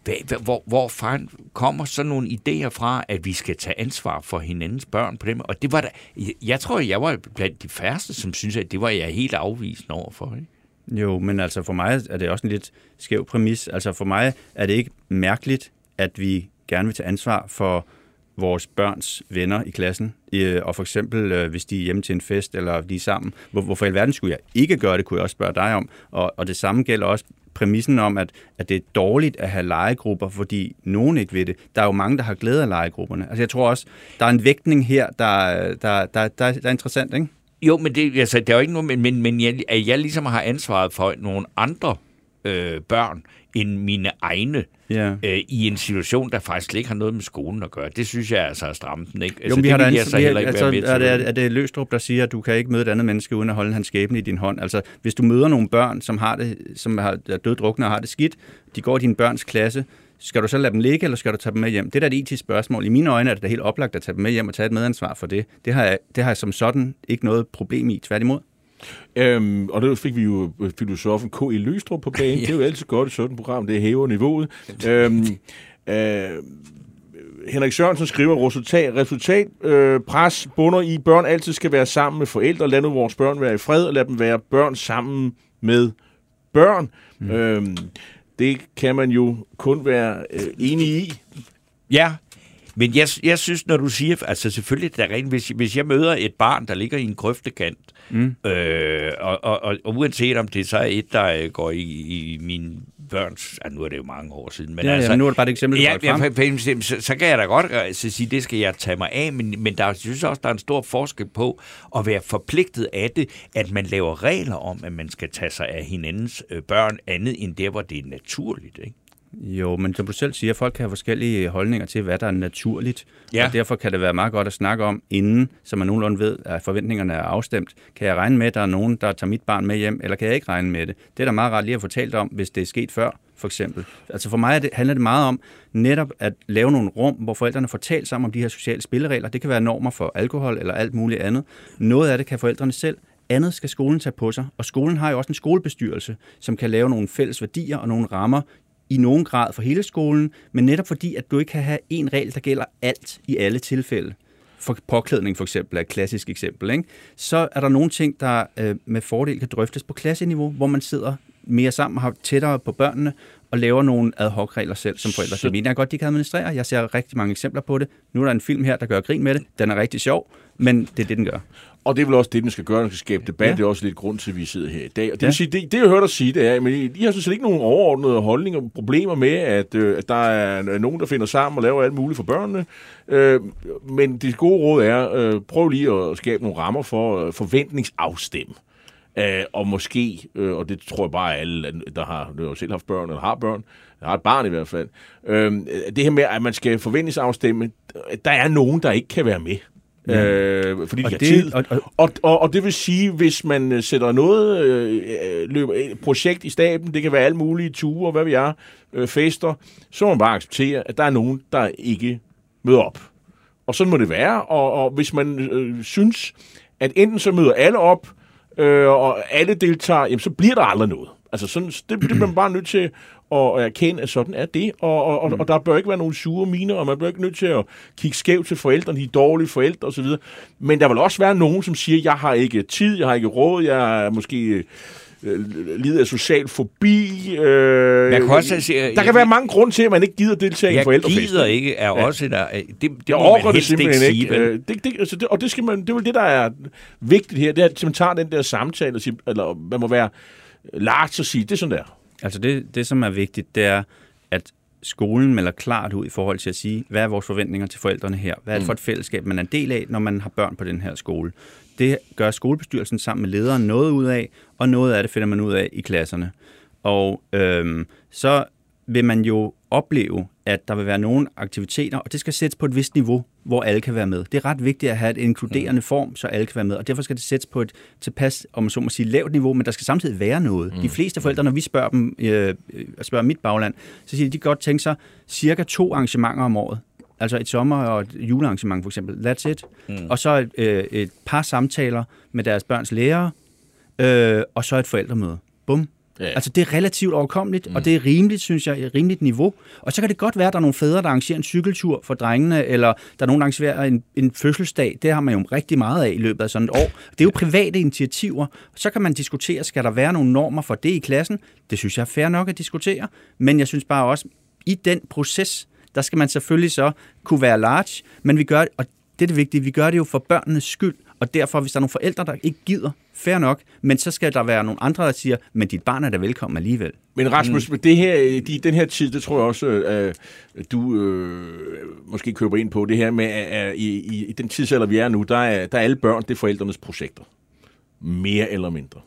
Hvor, hvor, hvor fanden kommer sådan nogle idéer fra, at vi skal tage ansvar for hinandens børn på dem? Og det var da, jeg, jeg tror, jeg var blandt de færreste, som synes, at det var jeg helt afvisende overfor. Ikke? Jo, men altså for mig er det også en lidt skæv præmis. Altså for mig er det ikke mærkeligt, at vi gerne vil tage ansvar for vores børns venner i klassen. Øh, og for eksempel, øh, hvis de er hjemme til en fest, eller de er sammen. Hvorfor i alverden skulle jeg ikke gøre det, kunne jeg også spørge dig om. Og, og det samme gælder også præmissen om, at, at det er dårligt at have legegrupper, fordi nogen ikke ved det. Der er jo mange, der har glæde af legegrupperne. Altså jeg tror også, der er en vægtning her, der, der, der, der, der er interessant, ikke? Jo, men det, altså, der er jo ikke noget, men, men, men jeg, at jeg ligesom har ansvaret for nogle andre øh, børn end mine egne Ja. øh, i en situation, der faktisk ikke har noget med skolen at gøre. Det synes jeg altså er stramt ikke? Jo, Altså, men vi har det vil jeg så heller ikke altså, være med til. er, det, er det Løstrup, der siger, at du kan ikke møde et andet menneske uden at holde hans skæbne i din hånd? Altså, hvis du møder nogle børn, som har det, som har, er døddrukne og har det skidt, de går i din børns klasse, skal du så lade dem ligge, eller skal du tage dem med hjem? Det er da et etisk spørgsmål. I mine øjne er det da helt oplagt at tage dem med hjem og tage et medansvar for det. Det har jeg, det har jeg som sådan ikke noget problem i, tværtimod. Øhm, og der fik vi jo filosofen K. E. Løstrup på banen. *laughs* Det er jo altid godt i sådan et program, det hæver niveauet. øhm, øh, Henrik Sørensen skriver, resultat, resultat øh, pres bunder i, børn altid skal være sammen med forældre. Lad nu vores børn være i fred, og lad dem være børn sammen med børn. Mm. Øhm, det kan man jo kun være øh, enig i. Ja, men jeg, jeg synes, når du siger, altså selvfølgelig, der er rent, hvis, hvis jeg møder et barn, der ligger i en grøftekant, mm. øh, og, og, og, og uanset om det så er et, der går i, i min børns, ja, nu er det jo mange år siden, men Ja, altså, ja, nu er det bare et eksempel, ja, ja, frem. så, så kan jeg da godt øh, så sige, det skal jeg tage mig af, men, men der jeg synes også, der er en stor forskel på at være forpligtet af det, at man laver regler om, at man skal tage sig af hinandens øh, børn, andet end der, hvor det er naturligt, ikke? Jo, men som du selv siger, folk kan have forskellige holdninger til, hvad der er naturligt. Ja. Og derfor kan det være meget godt at snakke om, inden, så man nogenlunde ved, at forventningerne er afstemt. Kan jeg regne med, at der er nogen, der tager mit barn med hjem, eller kan jeg ikke regne med det? Det er da meget rart lige at fortælle om, hvis det er sket før, for eksempel. Altså for mig det, handler det meget om netop at lave nogle rum, hvor forældrene får talt sammen om de her sociale spilleregler. Det kan være normer for alkohol eller alt muligt andet. Noget af det kan forældrene selv andet skal skolen tage på sig, og skolen har jo også en skolebestyrelse, som kan lave nogle fælles værdier og nogle rammer i nogen grad for hele skolen, men netop fordi, at du ikke kan have en regel, der gælder alt i alle tilfælde. For påklædning for eksempel er et klassisk eksempel. Ikke? Så er der nogle ting, der øh, med fordel kan drøftes på klasseniveau, hvor man sidder mere sammen og har tættere på børnene og laver nogle ad hoc regler selv som forældre. Så- Det mener jeg godt, de kan administrere. Jeg ser rigtig mange eksempler på det. Nu er der en film her, der gør grin med det. Den er rigtig sjov, men det er det, den gør. Og det er vel også det, den skal gøre, den skal skabe debat. Ja. Det er også lidt grund til, at vi sidder her i dag. Og det, ja. Vil sige, det, det, jeg hørte dig sige, det er, men I har sådan set ikke nogen overordnede holdninger og problemer med, at, øh, at der er nogen, der finder sammen og laver alt muligt for børnene. Øh, men det gode råd er, øh, prøv lige at skabe nogle rammer for øh, forventningsafstemme. Øh, og måske, øh, og det tror jeg bare alle, der har, der har selv haft børn, eller har børn, har et barn i hvert fald, øh, det her med, at man skal forventningsafstemme, der er nogen, der ikke kan være med. Ja. Øh, fordi de Og har det- tid. og- og- Og, og, det vil sige, hvis man øh, sætter noget øh, løber, projekt i staben, det kan være alle mulige ture, hvad vi er, øh, fester, så må man bare acceptere, at der er nogen, der ikke møder op. Og sådan må det være, og, og hvis man øh, synes, at enten så møder alle op, øh, og alle deltager, jamen, så bliver der aldrig noget. Altså sådan, det, det bliver man bare nødt til at erkende, at sådan er det, og, og, og, og der bør ikke være nogen sure miner, og man bør ikke nødt til at kigge skævt til forældrene, de er dårlige forældre osv. Men der vil også være nogen, som siger, jeg har ikke tid, jeg har ikke råd, jeg er måske øh, lider af social fobi. Øh, Man kan også sige- der kan være mange grunde til, at man ikke gider deltage i en Jeg forældrefest. gider ikke, er også der, det, det Jeg må man det ikke simpelthen sige, ikke. vel? Øh, det, det, altså det, og det, skal man, det er vel det, der er vigtigt her, det er, at man tager den der samtale, og siger, eller man må være large og sige, det er sådan der. Altså det, det, som er vigtigt, det er, at skolen melder klart ud i forhold til at sige, hvad er vores forventninger til forældrene her? Hvad er det for et fællesskab, man er en del af, når man har børn på den her skole? Det gør skolebestyrelsen sammen med lederen noget ud af, og noget af det finder man ud af i klasserne. Og øhm, så vil man jo opleve, at der vil være nogle aktiviteter, og det skal sættes på et vist niveau, hvor alle kan være med. Det er ret vigtigt at have et inkluderende form, så alle kan være med, og derfor skal det sættes på et tilpas, om man så må sige, lavt niveau, men der skal samtidig være noget. Mm. De fleste forældre, når vi spørger dem, øh, spørger mit bagland, så siger de, de godt tænke sig cirka to arrangementer om året. Altså et sommer- og et julearrangement for eksempel. That's it. Mm. Og så et, øh, et par samtaler med deres børns lærere, øh, og så et forældremøde. Bum. Ja. Altså det er relativt overkommeligt, mm. og det er rimeligt, synes jeg, et rimeligt niveau. Og så kan det godt være, at der er nogle fædre, der arrangerer en cykeltur for drengene, eller der er nogen, der arrangerer en, en fødselsdag. Det har man jo rigtig meget af i løbet af sådan et år. Det er jo private initiativer. Så kan man diskutere, skal der være nogle normer for det i klassen? Det synes jeg er fair nok at diskutere. Men jeg synes bare også, i den proces, der skal man selvfølgelig så kunne være large, men vi gør og det er det vigtige, vi gør det jo for børnenes skyld, Og derfor, hvis der er nogle forældre, der ikke gider, fair nok, men så skal der være nogle andre, der siger, men dit barn er da velkommen alligevel. Men Rasmus, mm. det her, de, den her tid, det tror jeg også, øh, du øh, måske køber ind på, det her med, at i, i, i den tidsalder, vi er nu, der er, der er alle børn, det er forældrenes projekter. Mere eller mindre.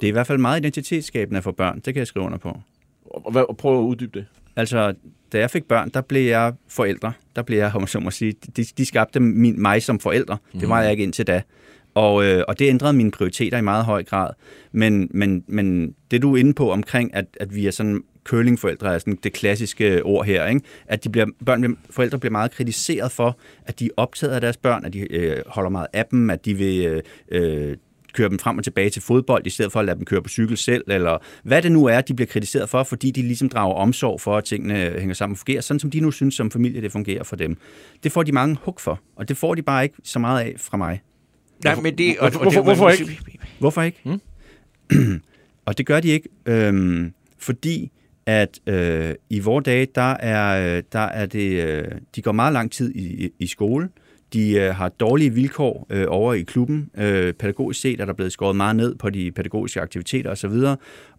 Det er i hvert fald meget identitetsskabende for børn, det kan jeg skrive under på. Og, og prøv at uddybe det. Altså, da jeg fik børn, der blev jeg forældre. Der blev jeg, om så må sige, de, de skabte min, mig som forældre. Mm. Det var jeg ikke indtil da. Og, øh, og det ændrede mine prioriteter i meget høj grad. Men, men, men det du er inde på omkring, at, at vi er sådan curlingforældre, er sådan det klassiske ord her, ikke? at de bliver, børn, forældre bliver meget kritiseret for, at de er optaget af deres børn, at de øh, holder meget af dem, at de vil øh, øh køre dem frem og tilbage til fodbold, i stedet for at lade dem køre på cykel selv, eller hvad det nu er, de bliver kritiseret for, fordi de ligesom drager omsorg for, at tingene hænger sammen og fungerer, sådan som de nu synes som familie, det fungerer for dem. Det får de mange hug for, og det får de bare ikke så meget af fra mig. Nej, men det... Og, hvorfor, hvorfor, hvorfor ikke? Hvorfor ikke? Hmm? *clears throat* og det gør de ikke, øhm, fordi at øh, i vores dage, der er, der er det, øh, de går meget lang tid i, i skole, de øh, har dårlige vilkår øh, over i klubben. Øh, pædagogisk set er der blevet skåret meget ned på de pædagogiske aktiviteter osv.,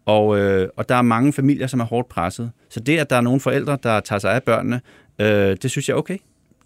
og, øh, og der er mange familier, som er hårdt presset. Så det, at der er nogle forældre, der tager sig af børnene, øh, det synes jeg er okay.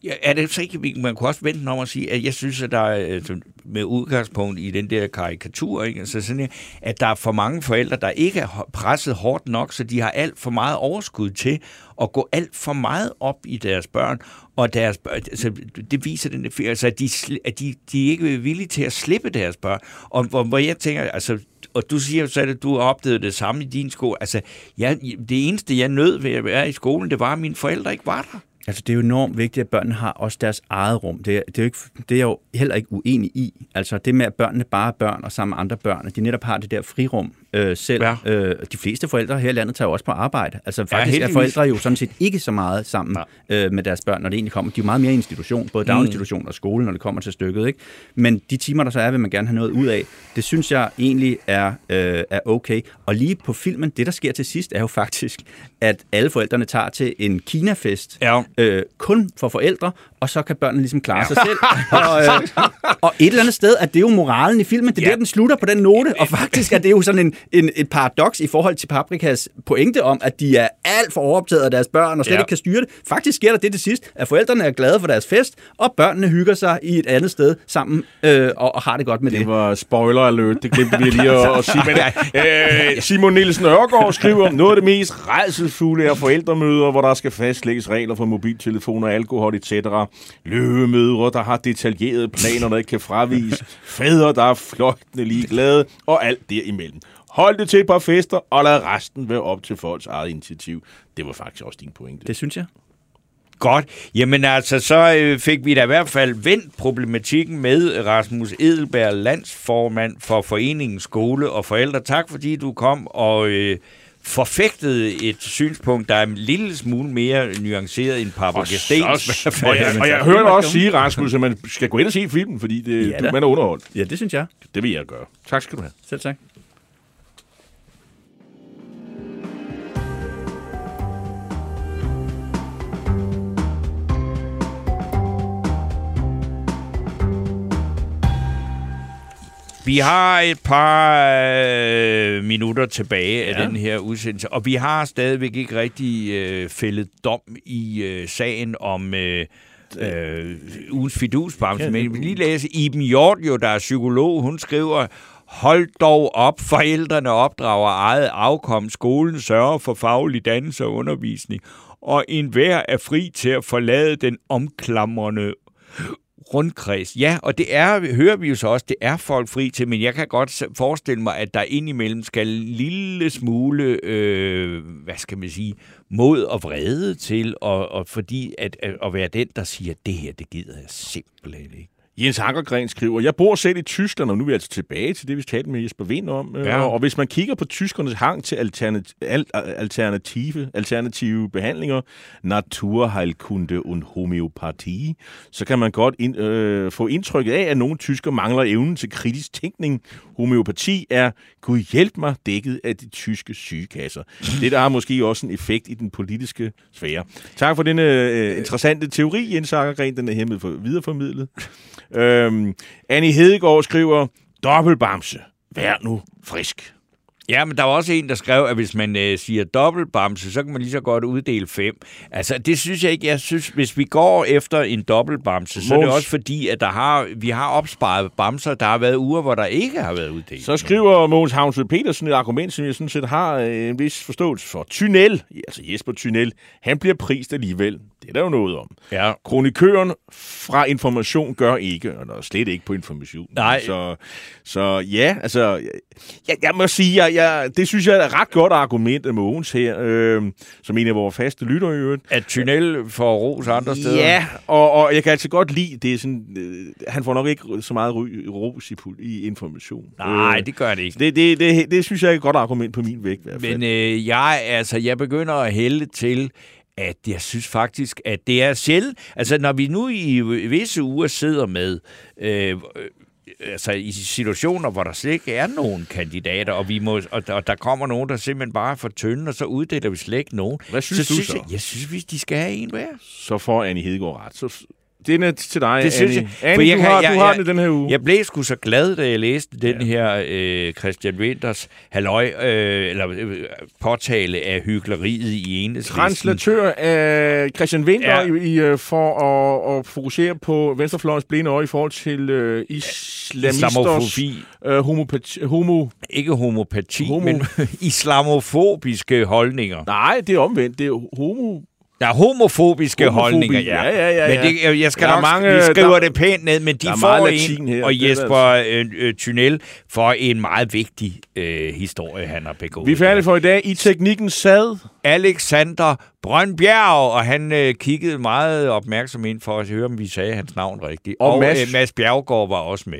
Ja, er det så ikke, man kunne også vente om at sige, at jeg synes, at der er øh, med udgangspunkt i den der karikatur, ikke? Altså sådan, at der er for mange forældre, der ikke er presset hårdt nok, så de har alt for meget overskud til at gå alt for meget op i deres børn, og deres børn, altså, det viser den, altså, at, de, at de, de ikke er villige til at slippe deres børn. Og hvor, hvor jeg tænker, altså, og du siger så, at du har opdaget det samme i din skole. Altså, ja, det eneste, jeg nød ved at være i skolen, det var, at mine forældre ikke var der. Altså, det er jo enormt vigtigt, at børnene har også deres eget rum. Det er, det er, jo, ikke, det er jeg jo heller ikke uenig i. Altså, det med, at børnene bare er børn og sammen med andre børn, at de netop har det der frirum øh, selv. Ja. Øh, de fleste forældre her i landet tager jo også på arbejde. Altså, faktisk ja, er forældre jo sådan set ikke så meget sammen ja. øh, med deres børn, når det egentlig kommer. De er jo meget mere i institution, både daginstitution og skole, når det kommer til stykket. Ikke? Men de timer, der så er, vil man gerne have noget ud af. Det synes jeg egentlig er, øh, er okay. Og lige på filmen, det der sker til sidst, er jo faktisk, at alle forældrene tager til en Kina-fest. Ja øh, kun for forældre, og så kan børnene ligesom klare sig selv. og, øh, *laughs* og et eller andet sted er det jo moralen i filmen. Det er ja. der, den slutter på den note, og faktisk er det jo sådan en, en, et paradoks i forhold til Paprikas pointe om, at de er alt for overoptaget af deres børn og slet ja. ikke kan styre det. Faktisk sker der det til sidst, at forældrene er glade for deres fest, og børnene hygger sig i et andet sted sammen øh, og, og har det godt med det. Det var spoiler alert, det glemte vi lige at, *laughs* at sige. Men, øh, Simon Nielsen Ørgaard skriver, noget af det mest redselsfulde er forældremøder, hvor der skal fastlægges regler for mobiltelefoner, alkohol etc løvemødre, der har detaljerede planer, der ikke kan fravise, fædre, der er fløjtende ligeglade, og alt derimellem. Hold det til et par fester, og lad resten være op til folks eget initiativ. Det var faktisk også din pointe. Det synes jeg. Godt. Jamen altså, så øh, fik vi da i hvert fald vendt problematikken med Rasmus Edelberg, landsformand for Foreningen Skole og Forældre. Tak fordi du kom og øh, forfægtede et synspunkt, der er en lille smule mere nuanceret end Papa Gestens. Og jeg, og jeg hører dig også sige, Rasmus, at man skal gå ind og se filmen, fordi det, ja, du, man er underholdt. Ja, det synes jeg. Det vil jeg gøre. Tak skal du have. Selv tak. Vi har et par øh, minutter tilbage ja. af den her udsendelse, og vi har stadigvæk ikke rigtig øh, fældet dom i øh, sagen om øh, øh, ugens fidusbamse. Men jeg vil lige læse Iben Hjort, jo, der er psykolog, hun skriver, Hold dog op, forældrene opdrager eget afkom, skolen sørger for faglig dannelse og undervisning, og enhver er fri til at forlade den omklamrende rundkreds. Ja, og det er, hører vi jo så også, det er folk fri til, men jeg kan godt forestille mig, at der indimellem skal en lille smule, øh, hvad skal man sige, mod og vrede til, og, og fordi at, at, at være den, der siger, det her, det gider jeg simpelthen ikke. Jens Ankergren skriver, jeg bor selv i Tyskland, og nu er vi altså tilbage til det, vi talte med Jesper Vind om. Øh, ja. Og hvis man kigger på tyskernes hang til alternative, alternative behandlinger, Naturheilkunde und Homöopathie, så kan man godt ind, øh, få indtrykket af, at nogle tysker mangler evnen til kritisk tænkning homeopati er, Gud hjælp mig, dækket af de tyske sygekasser. Det der har måske også en effekt i den politiske sfære. Tak for denne øh, interessante teori, Jens Akkergren. Den er hermed for videreformidlet. Øhm, Annie Hedegaard skriver, dobbeltbamse, vær nu frisk. Ja, men der var også en, der skrev, at hvis man øh, siger dobbeltbamse, så kan man lige så godt uddele fem. Altså, det synes jeg ikke. Jeg synes, hvis vi går efter en dobbeltbamse, så er det også fordi, at der har, vi har opsparet bamser. Der har været uger, hvor der ikke har været uddelt. Så skriver Mogens Havnsø Petersen et argument, som jeg sådan set har øh, en vis forståelse for. Tynel, altså Jesper Tynel, han bliver prist alligevel. Det er der jo noget om. Ja. Kronikøren fra information gør ikke, og der slet ikke på information. Nej. Så, så ja, altså, jeg, jeg må sige, jeg, jeg, det synes jeg er et ret godt argument af Mogens her, øh, som en af vores faste lyttere i øvrigt. At Tunnel får ros andre steder. Ja, og, og jeg kan altså godt lide, det er sådan, øh, han får nok ikke så meget ry, ros i, i information. Nej, Øh, det gør det ikke. det, det, det, det synes jeg er et godt argument på min vægt. Men øh, jeg, altså, jeg begynder at hælde til, at jeg synes faktisk, at det er sjældent. Altså, når vi nu i visse uger sidder med... Øh, altså i situationer, hvor der slet ikke er nogen kandidater, og, vi må, og, og der kommer nogen, der simpelthen bare er for tynde, og så uddeler vi slet ikke nogen. Hvad synes så du synes så? Jeg, jeg synes, vi- de skal have en hver. så får Annie Hedegaard ret. Så den er til dig, Det synes Annie. jeg. Annie, For jeg du, kan- har, jeg- du har jeg- den i den her uge. Jeg blev sgu så glad, da jeg læste den her øh, Christian Winters halløj, øh, eller øh, påtale af hyggeleriet i enhedslisten. Translatør af Christian Winter Ja. ja. i, i, øh, for at, at fokusere på venstrefløjens blinde øje i forhold til øh, islamisters Islamofobi. øh, homopati, homo... Ikke homopati, Homo. men *laughs* islamofobiske holdninger. Nej, det er omvendt. Det er homo... Der er homofobiske Homofobi. holdninger, ja. Ja, ja, ja, Men ja. det, jeg- skal Der er nok mange- vi skriver der- det pænt ned, men de får en, her. og er Jesper øh, øh, Tunnel får en meget vigtig øh, historie, han har begået. Vi er færdige for i dag. I teknikken sad... Alexander Brøndbjerg, og han øh, kiggede meget opmærksom ind for at høre, om vi sagde hans navn rigtigt. Og Og, Mads- øh, Mads Bjergård var også med.